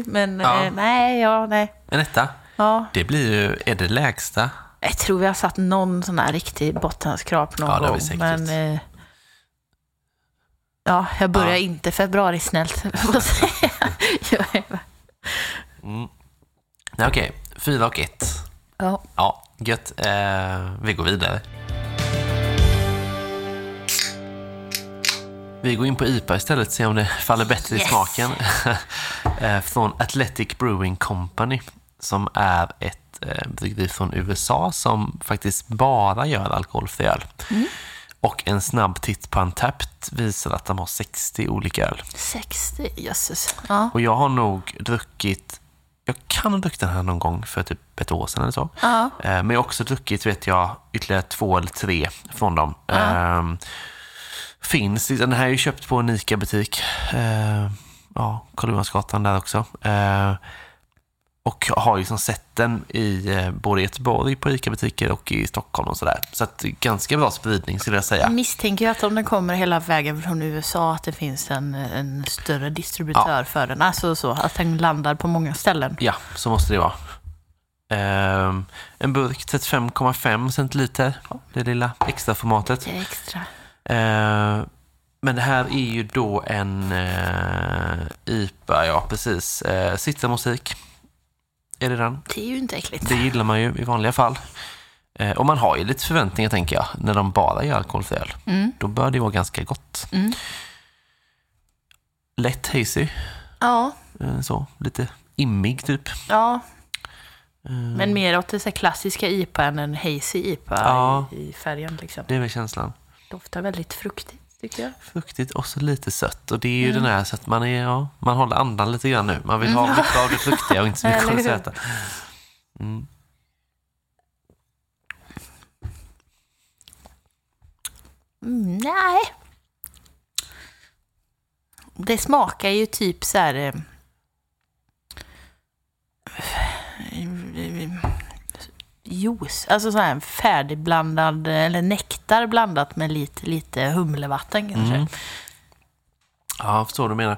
men Ja. eh, nej, ja, nej. En etta? Ja, Det blir ju, är det lägsta? jag tror vi har satt någon sån här riktig bottenskrap någon Ja, det har gång. vi säkert men, gjort. eh, ja, jag börjar Ja. inte februari snällt. jag. Jag Mm. Okej, fyra och ett. ja. Ja, gött. Eh, vi går vidare. Vi går in på IPA istället, se om det faller bättre i Yes. smaken. Eh, från Athletic Brewing Company, som är ett eh, bryggeri från USA som faktiskt bara gör alkoholfri öl. Och en snabb titt på Untapped visar att de har 60 olika öl. 60, jösses. Ja. Och jag har nog druckit, jag kan ha druckit den här någon gång för typ ett år sedan eller så. Ja. Eh, Men jag har också druckit, vet jag, ytterligare två eller tre från dem. Ehm, finns, den här är ju köpt på en ICA-butik. Eh, ja, Karl Johansgatan där också. Eh, och har liksom sett den i eh, både Göteborg på ICA-butiker och i Stockholm och sådär. Så att ganska bra spridning skulle jag säga. Jag misstänker att om den kommer hela vägen från USA att det finns en, en större distributör för den. Alltså så, att den landar på många ställen. Ja, så måste det vara. Ehm, en burk 35,5 centiliter, det lilla extra formatet. Det extra. Eh, men det här är ju då en eh, IPA, ja precis. Eh, Sittarmusik. Är det den? Det är ju inte äckligt. Det gillar man ju i vanliga fall. Eh, och man har ju lite förväntningar tänker jag, när de bara gör alkoholfri öl. Mm. Då bör det vara ganska gott. Mm. Lätt hazy, Ja, eh, så. Lite immig typ. ja. Eh, Men mer åt det så klassiska IPA än en hazy IPA Ja. i, i färgen. Liksom. Det är väl känslan. Doftar väldigt fruktigt, tycker jag. Fruktigt och så lite sött. Och det är ju den här så att man är, ja, man håller andan lite grann nu. Man vill ha mycket av det fruktiga och inte så mycket av det söta. Mm. Mm, nej. Det smakar ju typ så här... eh, Juice, alltså så här färdigblandad, eller nektar blandat med lite, lite humlevatten kanske. Mm. Ja, jag förstår vad du menar.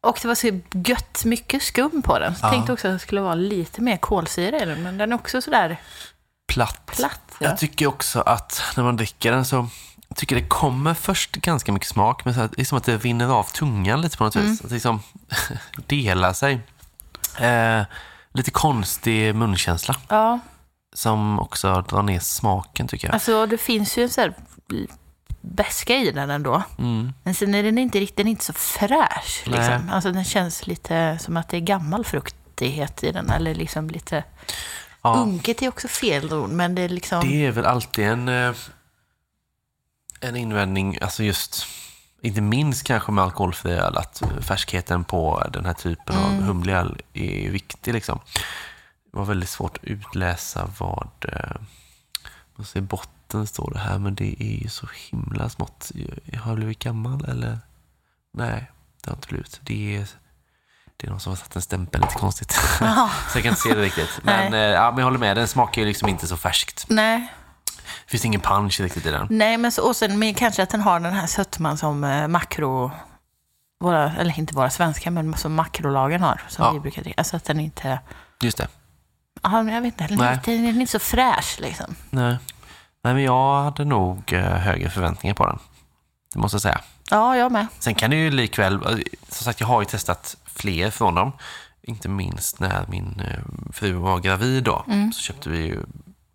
Och det var så gött mycket skum på den. Så Ja. tänkte också att det skulle vara lite mer kolsyra i den, men den är också sådär Platt. platt. Ja. Jag tycker också att när man dricker den så jag tycker det kommer först ganska mycket smak, men så att, det är som att det rinner av tungan lite på något Mm. vis. Att liksom delar sig. Eh, lite konstig munkänsla ja, som också drar ner smaken tycker jag. alltså det finns ju en sån här beska i den ändå. Mm. Men sen är den inte riktigt, den är inte så fräsch. Liksom. Alltså den känns lite som att det är gammal fruktighet i den. Eller liksom lite... Ja. Unket är också fel ord, men det är liksom... Det är väl alltid en, eh, en invändning, alltså just, inte minst kanske med alkoholfri öl, att färskheten på den här typen av humlig öl är viktig. Liksom. Det var väldigt svårt att utläsa vad, eh, vad ser botten står det här, men det är ju så himla smått. Har jag blivit gammal eller? Nej, det har inte blivit. Det är, det är någon som har satt en stämpel lite konstigt. Så jag kan inte se det riktigt. Men, eh, ja, men jag håller med, den smakar ju liksom inte så färskt. Nej, Det finns ingen punch riktigt i den. nej men, så, och sen, men kanske att den har den här sötman som eh, makro... Våra, eller inte våra svenska, men som makrolagen har. Som Ja. vi brukar dricka. Alltså att den inte... Just det. Ja, men jag vet inte, den är, Nej. inte, den är inte så fräsch liksom. Nej. Nej, men jag hade nog eh, högre förväntningar på den. Det måste jag säga. Ja, jag med. Sen kan det ju likväl, eh, som sagt jag har ju testat fler från dem. Inte minst när min eh, fru var gravid då. Så köpte vi ju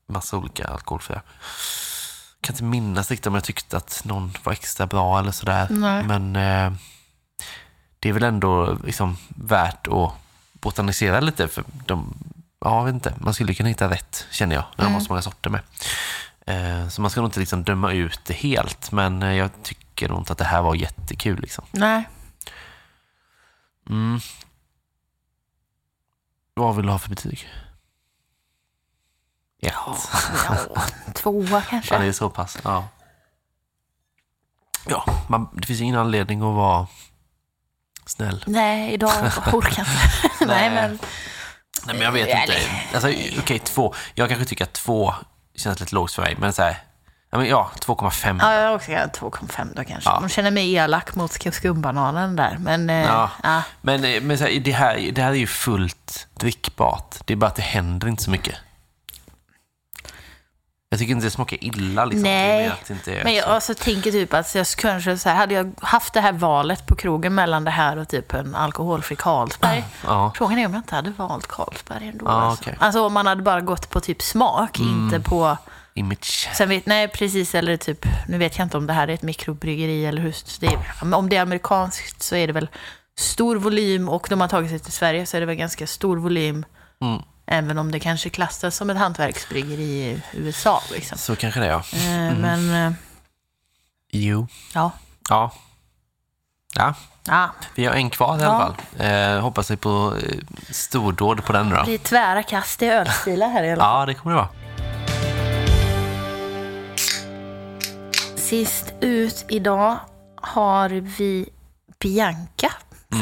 massa olika alkoholfria. Kan inte minnas riktigt om jag tyckte att någon var extra bra eller sådär. Nej. Men eh, det är väl ändå liksom värt att botanisera lite. För de, ja, jag vet inte, man skulle kunna hitta rätt känner jag. När de har så många sorter med. Eh, så man ska nog inte liksom döma ut det helt. Men eh, jag tycker nog inte att det här var jättekul. Liksom. Nej. Mm. Vad vill du ha för betyg? Ja, tvåa kanske. Ja, det är så pass. Ja, ja man, det finns ingen anledning att vara snäll. Nej, idag orkar jag inte. Nej, men Nej, men jag vet inte. Alltså, Okej, två. Jag kanske tycker att två känns lite lågt för mig, men så här, ja, men, ja 2,5. Ja, jag också 2,5 då kanske. Ja. De känner mig elak mot sk- skumbananen där. Men eh, Ja. ja. Men, eh, men så här, det, här, det här är ju fullt drickbart. Det är bara att det händer inte så mycket. Jag tycker inte det smakar illa. Liksom. Nej, Men jag så. alltså, tänker typ att jag kanske så här, hade jag haft det här valet på krogen mellan det här och typ en alkoholfri Carlsberg. Ja. Frågan är om jag inte hade valt Carlsberg ändå. Ja, alltså. okej. alltså om man hade bara gått på typ smak, inte på... Image. Sen vet, nej, precis, eller typ, nu vet jag inte om det här är ett mikrobryggeri eller hur det är. Om det är amerikanskt så är det väl stor volym och de har tagit sig till Sverige så är det väl ganska stor volym. Mm. Även om det kanske klassas som ett hantverksbryggeri i USA. Liksom. Så kanske det är, ja. Eh, Men, eh, Jo. ja. Ja. Ja, ja. vi har en kvar i alla Ja. fall. Eh, hoppas vi på eh, stordåd på den då. Det blir tvära kast i ölstilar här i alla fall. Ja, det kommer det vara. Sist ut idag har vi Bianca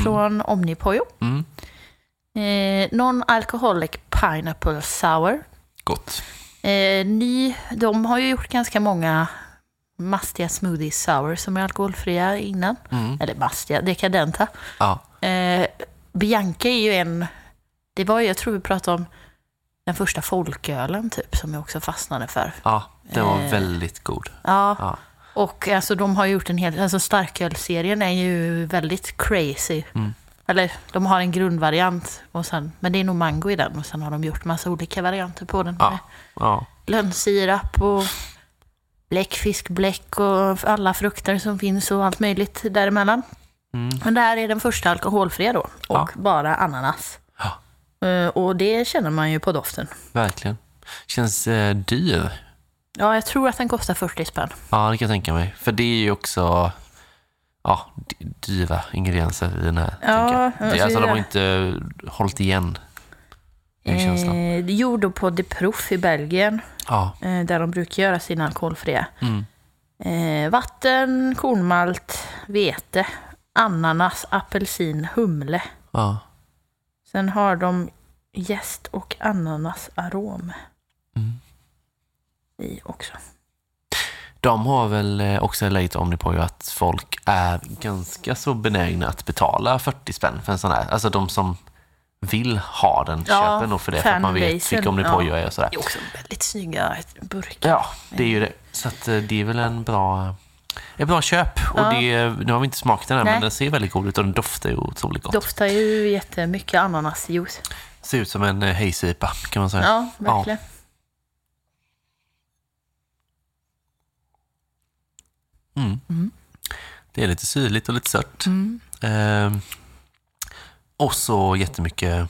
från Omnipojo. Mm. Eh, Non-alcoholic pineapple sour. Gott. Eh, ny, de har ju gjort ganska många mastiga smoothie sour som är alkoholfria innan. Mm. Eller mastiga, dekadenta. Ja. Eh, Bianca är ju en, det var ju, jag tror vi pratade om den första folkölen typ, som jag också fastnade för. ja, den var Eh. väldigt god. Ja, Ja. och alltså de har gjort en hel, alltså starkölserien är ju väldigt crazy. Mm. Eller de har en grundvariant, och sen, men det är nog mango i den och sen har de gjort massa olika varianter på den. Ja. Ja. lönnsirap och bläckfiskbläck och alla frukter som finns och allt möjligt däremellan. Mm. Men det här är den första alkoholfria då och Ja. bara ananas. Ja. Eh, Och det känner man ju på doften. Verkligen. Känns eh, dyr. Ja, jag tror att den kostar 40 spänn. Ja, det kan jag tänka mig. För det är ju också ja, dyra ingredienser i den här. Ja, jag. Det, alltså, de har inte hållit igen. Eh, gjord då på De Prof i Belgien, Ja. eh, där de brukar göra sina alkoholfria. Mm. Eh, vatten, kornmalt, vete, ananas, apelsin, humle. ja. Sen har de jäst och ananasarom Mm. i också. De har väl eh, också lite om det på ju att folk är ganska så benägna att betala 40 spänn för en sån här. Alltså de som vill ha den Ja, köper nog för det, för att man vet vilka om det på ja. är och sådär. Det är också väldigt snygga burkar. Ja, det är ju det. Så att eh, det är väl en bra, ett bra köp. Och Ja. det, nu har vi inte smakat den Nej. men den ser väldigt god ut och den doftar ju otroligt gott. Doftar ju jättemycket ananasjuice. Ser ut som en eh, hejsipa kan man säga. Ja, verkligen. Mm. Mm. Det är lite syrligt och lite sött. Mm. Ehm, och så jättemycket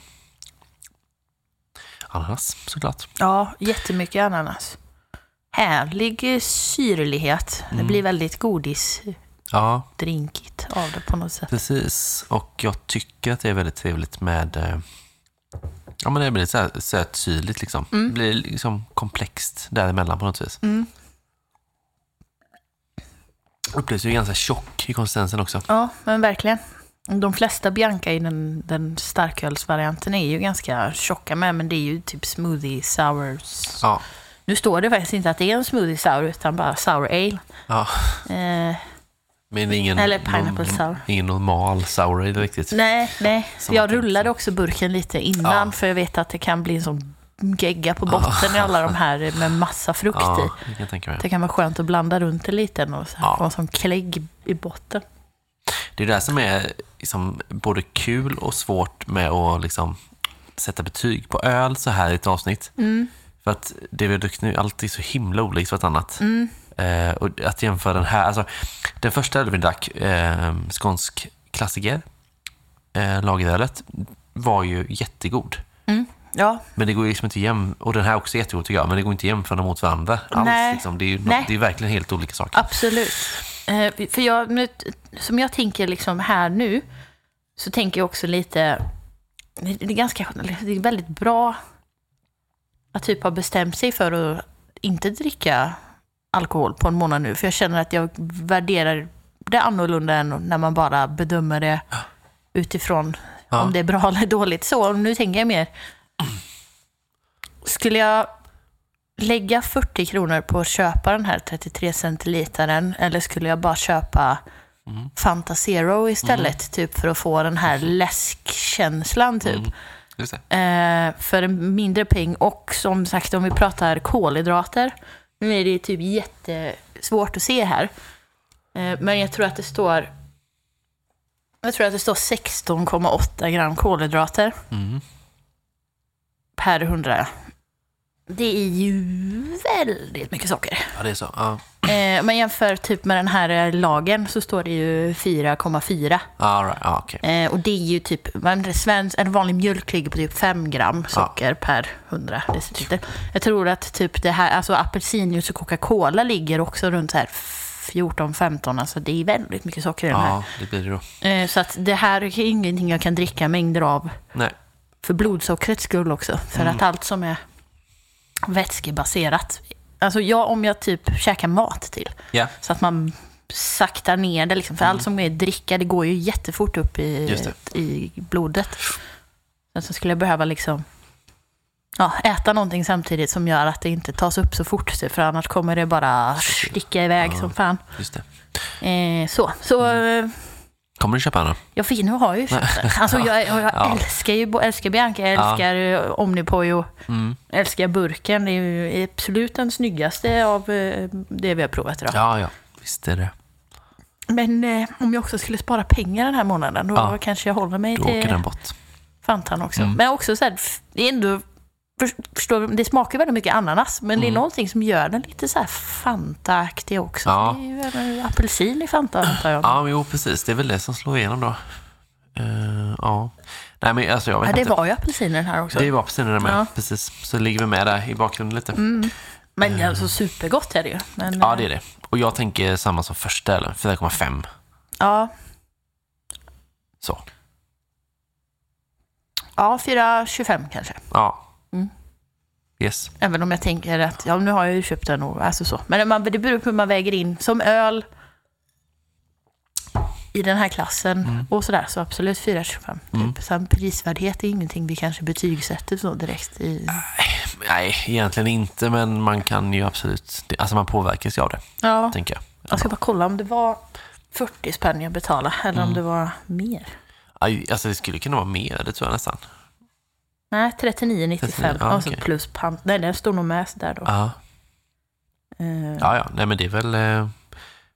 ananas såklart. Ja, jättemycket ananas. Härlig eh, syrlighet. Det Mm. blir väldigt godisdrinkigt Ja, av det på något sätt. precis. Och jag tycker att det är väldigt trevligt med eh, Ja, men det blir så här sötsyrligt liksom. Mm. Det blir liksom komplext däremellan på något vis. Mm. Upplevs ju ganska tjock i konsistensen också. Ja, men verkligen. De flesta Bianca i den, den starkölsvarianten är ju ganska tjocka med, men det är ju typ smoothie sours. Ja. Nu står det faktiskt inte att det är en smoothie sour, utan bara sour ale. ja. Eh, Men ingen, Eller pineapple sour. ingen normal sour ale riktigt. nej, nej. Som jag rullade också burken lite innan, Ja. för jag vet att det kan bli en sån gegga på botten i alla de här med massa frukt i. Ja, det kan tänka mig. Det kan vara skönt att blanda runt det lite och så här, Ja. få en sån klägg i botten. Det är det som är liksom både kul och svårt med att liksom sätta betyg på öl så här i ett avsnitt. Mm. För att det vi har druckit nu är alltid så himla olikt vartannat. Mm. Eh, och att jämföra den här, alltså den första ölen vi drack, eh, skånsk klassiker, eh, lagerölet, var ju jättegod. Ja, Men det går ju liksom inte jäm och den här också är jättegod tycker jag, men det går inte att jämföra mot varandra alls. Nej. Liksom. Det, är ju, Nej. det är verkligen helt olika saker. absolut. Eh, för jag, som jag tänker liksom här nu, så tänker jag också lite, det är ganska, det är väldigt bra att typ ha bestämt sig för att inte dricka alkohol på en månad nu. För jag känner att jag värderar det annorlunda än när man bara bedömer det utifrån Ja. om det är bra eller dåligt. Så nu tänker jag mer, Skulle jag lägga 40 kronor på att köpa den här 33 centilitaren eller skulle jag bara köpa Mm. Fanta Zero istället? Typ för att få den här läskkänslan typ. Mm. Eh, för en mindre peng. Och som sagt, om vi pratar kolhydrater. Nu är det typ jättesvårt att se här. Eh, men jag tror att det står... Jag tror att det står 16,8 gram kolhydrater Mm. per 100. Det är ju väldigt mycket socker. Ja, det är så. Ja. Eh, men jämför typ med den här eh, lagen så står det ju 4,4. All right. ja, okej. Eh, och det är ju typ, svensk, en vanlig mjölk ligger på typ 5 gram socker per 100 deciliter. Jag tror att typ det här, alltså apelsinjuice och Coca-Cola ligger också runt så här 14-15, alltså det är väldigt mycket socker i den här. Ja, det blir det då. Eh, så att det här är ingenting jag kan dricka mängder av Nej. för blodsockrets skull också. För Mm. att allt som är vätskebaserat, alltså jag, om jag typ käkar mat till, Ja, så att man saktar ner det. Liksom. För allt som är dricka, det går ju jättefort upp i, Mm. I blodet. Sen så skulle jag behöva liksom, ja, äta någonting samtidigt som gör att det inte tas upp så fort. så- För annars kommer det bara sticka iväg som fan. just det. Eh, så, så Mm. Eh, Kommer du köpa en då? jag fin, nu har jag ju köpt den. Alltså jag, jag, jag Ja. älskar ju älskar Bianca, jag älskar ja. Omnipojo, Mm. älskar burken. Det är ju absolut den snyggaste av eh, det vi har provat idag. Ja, ja. Visst är det. Men eh, om jag också skulle spara pengar den här månaden, då Ja. kanske jag håller mig Då åker till den bort. Fantan också. Mm. Men också så här, det är ändå, för, förstår, det smakar väldigt mycket ananas, men det är Mm. någonting som gör den lite så här Fanta-aktig också. Ja. Det är ju även apelsin i Fanta antar jag. Ja, men jo, precis. Det är väl det som slår igenom då. Eh, ja. Nej, men alltså jag vet Ja, det inte. var ju apelsiner här också. Det var det med. Ja. Precis. Så ligger vi med där i bakgrunden lite. Men alltså supergott är det ju. Men, Ja, eh, det är det. Och jag tänker samma som första ölen, 4,5. Ja, Så. ja 4,25 kanske. Ja. Mm. Yes. Även om jag tänker att, ja nu har jag ju köpt den och alltså så. Men man, det beror på hur man väger in. Som öl i den här klassen och sådär, så absolut 4,25. Mm. Typ. Sen prisvärdhet är ingenting vi kanske betygsätter så direkt i... Nej, egentligen inte, men man kan ju absolut... Alltså man påverkas ju av det, Ja, tänker jag. jag ska bara kolla om det var 40 spänn jag betalade eller Mm. om det var mer. Alltså det skulle kunna vara mer, det tror jag nästan. Nej, 39,95. 39, ja, okej. plus pant. Nej, den står nog med där då. Ja, Eh, ja, ja. Nej, men det är väl eh,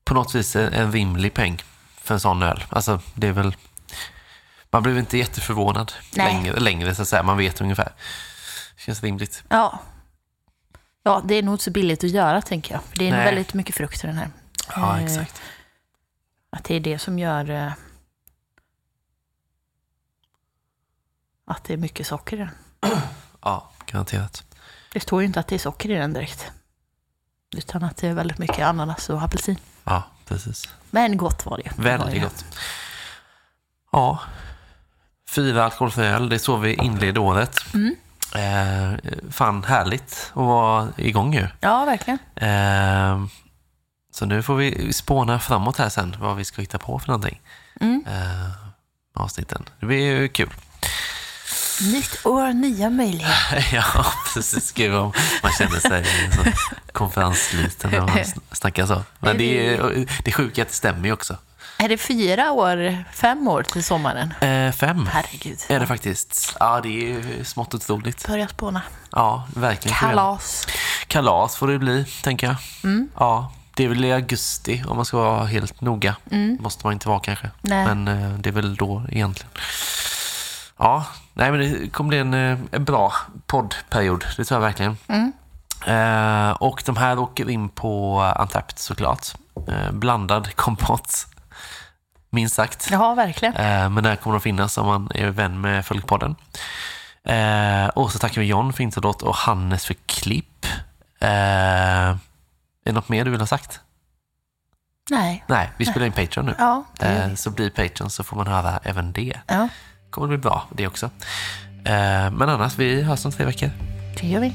på något vis en, en rimlig peng för en sån öl. Alltså det är väl... Man blir inte jätteförvånad Nej. längre, längre, så att säga. Man vet ungefär. Känns rimligt. Ja. Ja, det är nog inte så billigt att göra tänker jag. Det är nog väldigt mycket frukt i den här. Ja, Eh, exakt. Att det är det som gör eh, att det är mycket socker i den. Ja, garanterat. Det står ju inte att det är socker i den direkt. Utan att det är väldigt mycket ananas och apelsin. Ja, precis. Men gott var det. Var Väldigt det. gott. Ja, fyra alkoholfria öl, det är så vi inleder året. Mm. Eh, fan härligt att vara igång ju. Ja, verkligen. Eh, så nu får vi spåna framåt här sen, vad vi ska hitta på för någonting. Mm. Eh, avsnitten. Det blir ju kul. Nytt år, nya möjligheter. ja, precis. Gud om man känner sig så konferensliten när man sn- snackar så. Men det är, det är sjukt att det stämmer ju också. Är det fyra år, fem år till sommaren? Eh, fem Herregud. är det faktiskt. Ja, det är smått otroligt. Börja spåna. Ja, verkligen. Kalas. Kalas får det bli, tänker jag. Mm. Ja, det är väl i augusti om man ska vara helt noga. Måste man inte vara kanske. Nej. Men eh, det är väl då egentligen. Ja, nej men det kommer bli en, eh, en bra poddperiod. Det tror jag verkligen. Mm. Eh, och de här åker in på Antapt såklart. Eh, blandad kompott. Minst sagt. Ja, verkligen. Eh, men där kommer de finnas om man är vän med Folkpodden. Eh, och så tackar vi John för introdot och Hannes för klipp. Eh, är det något mer du vill ha sagt? Nej. Nej, vi spelar in Patreon nu. Ja, det Eh, så blir Patreon så får man höra även det. ja, kommer det bli bra det också. Eh, men annars, vi hörs om tre veckor. det gör vi.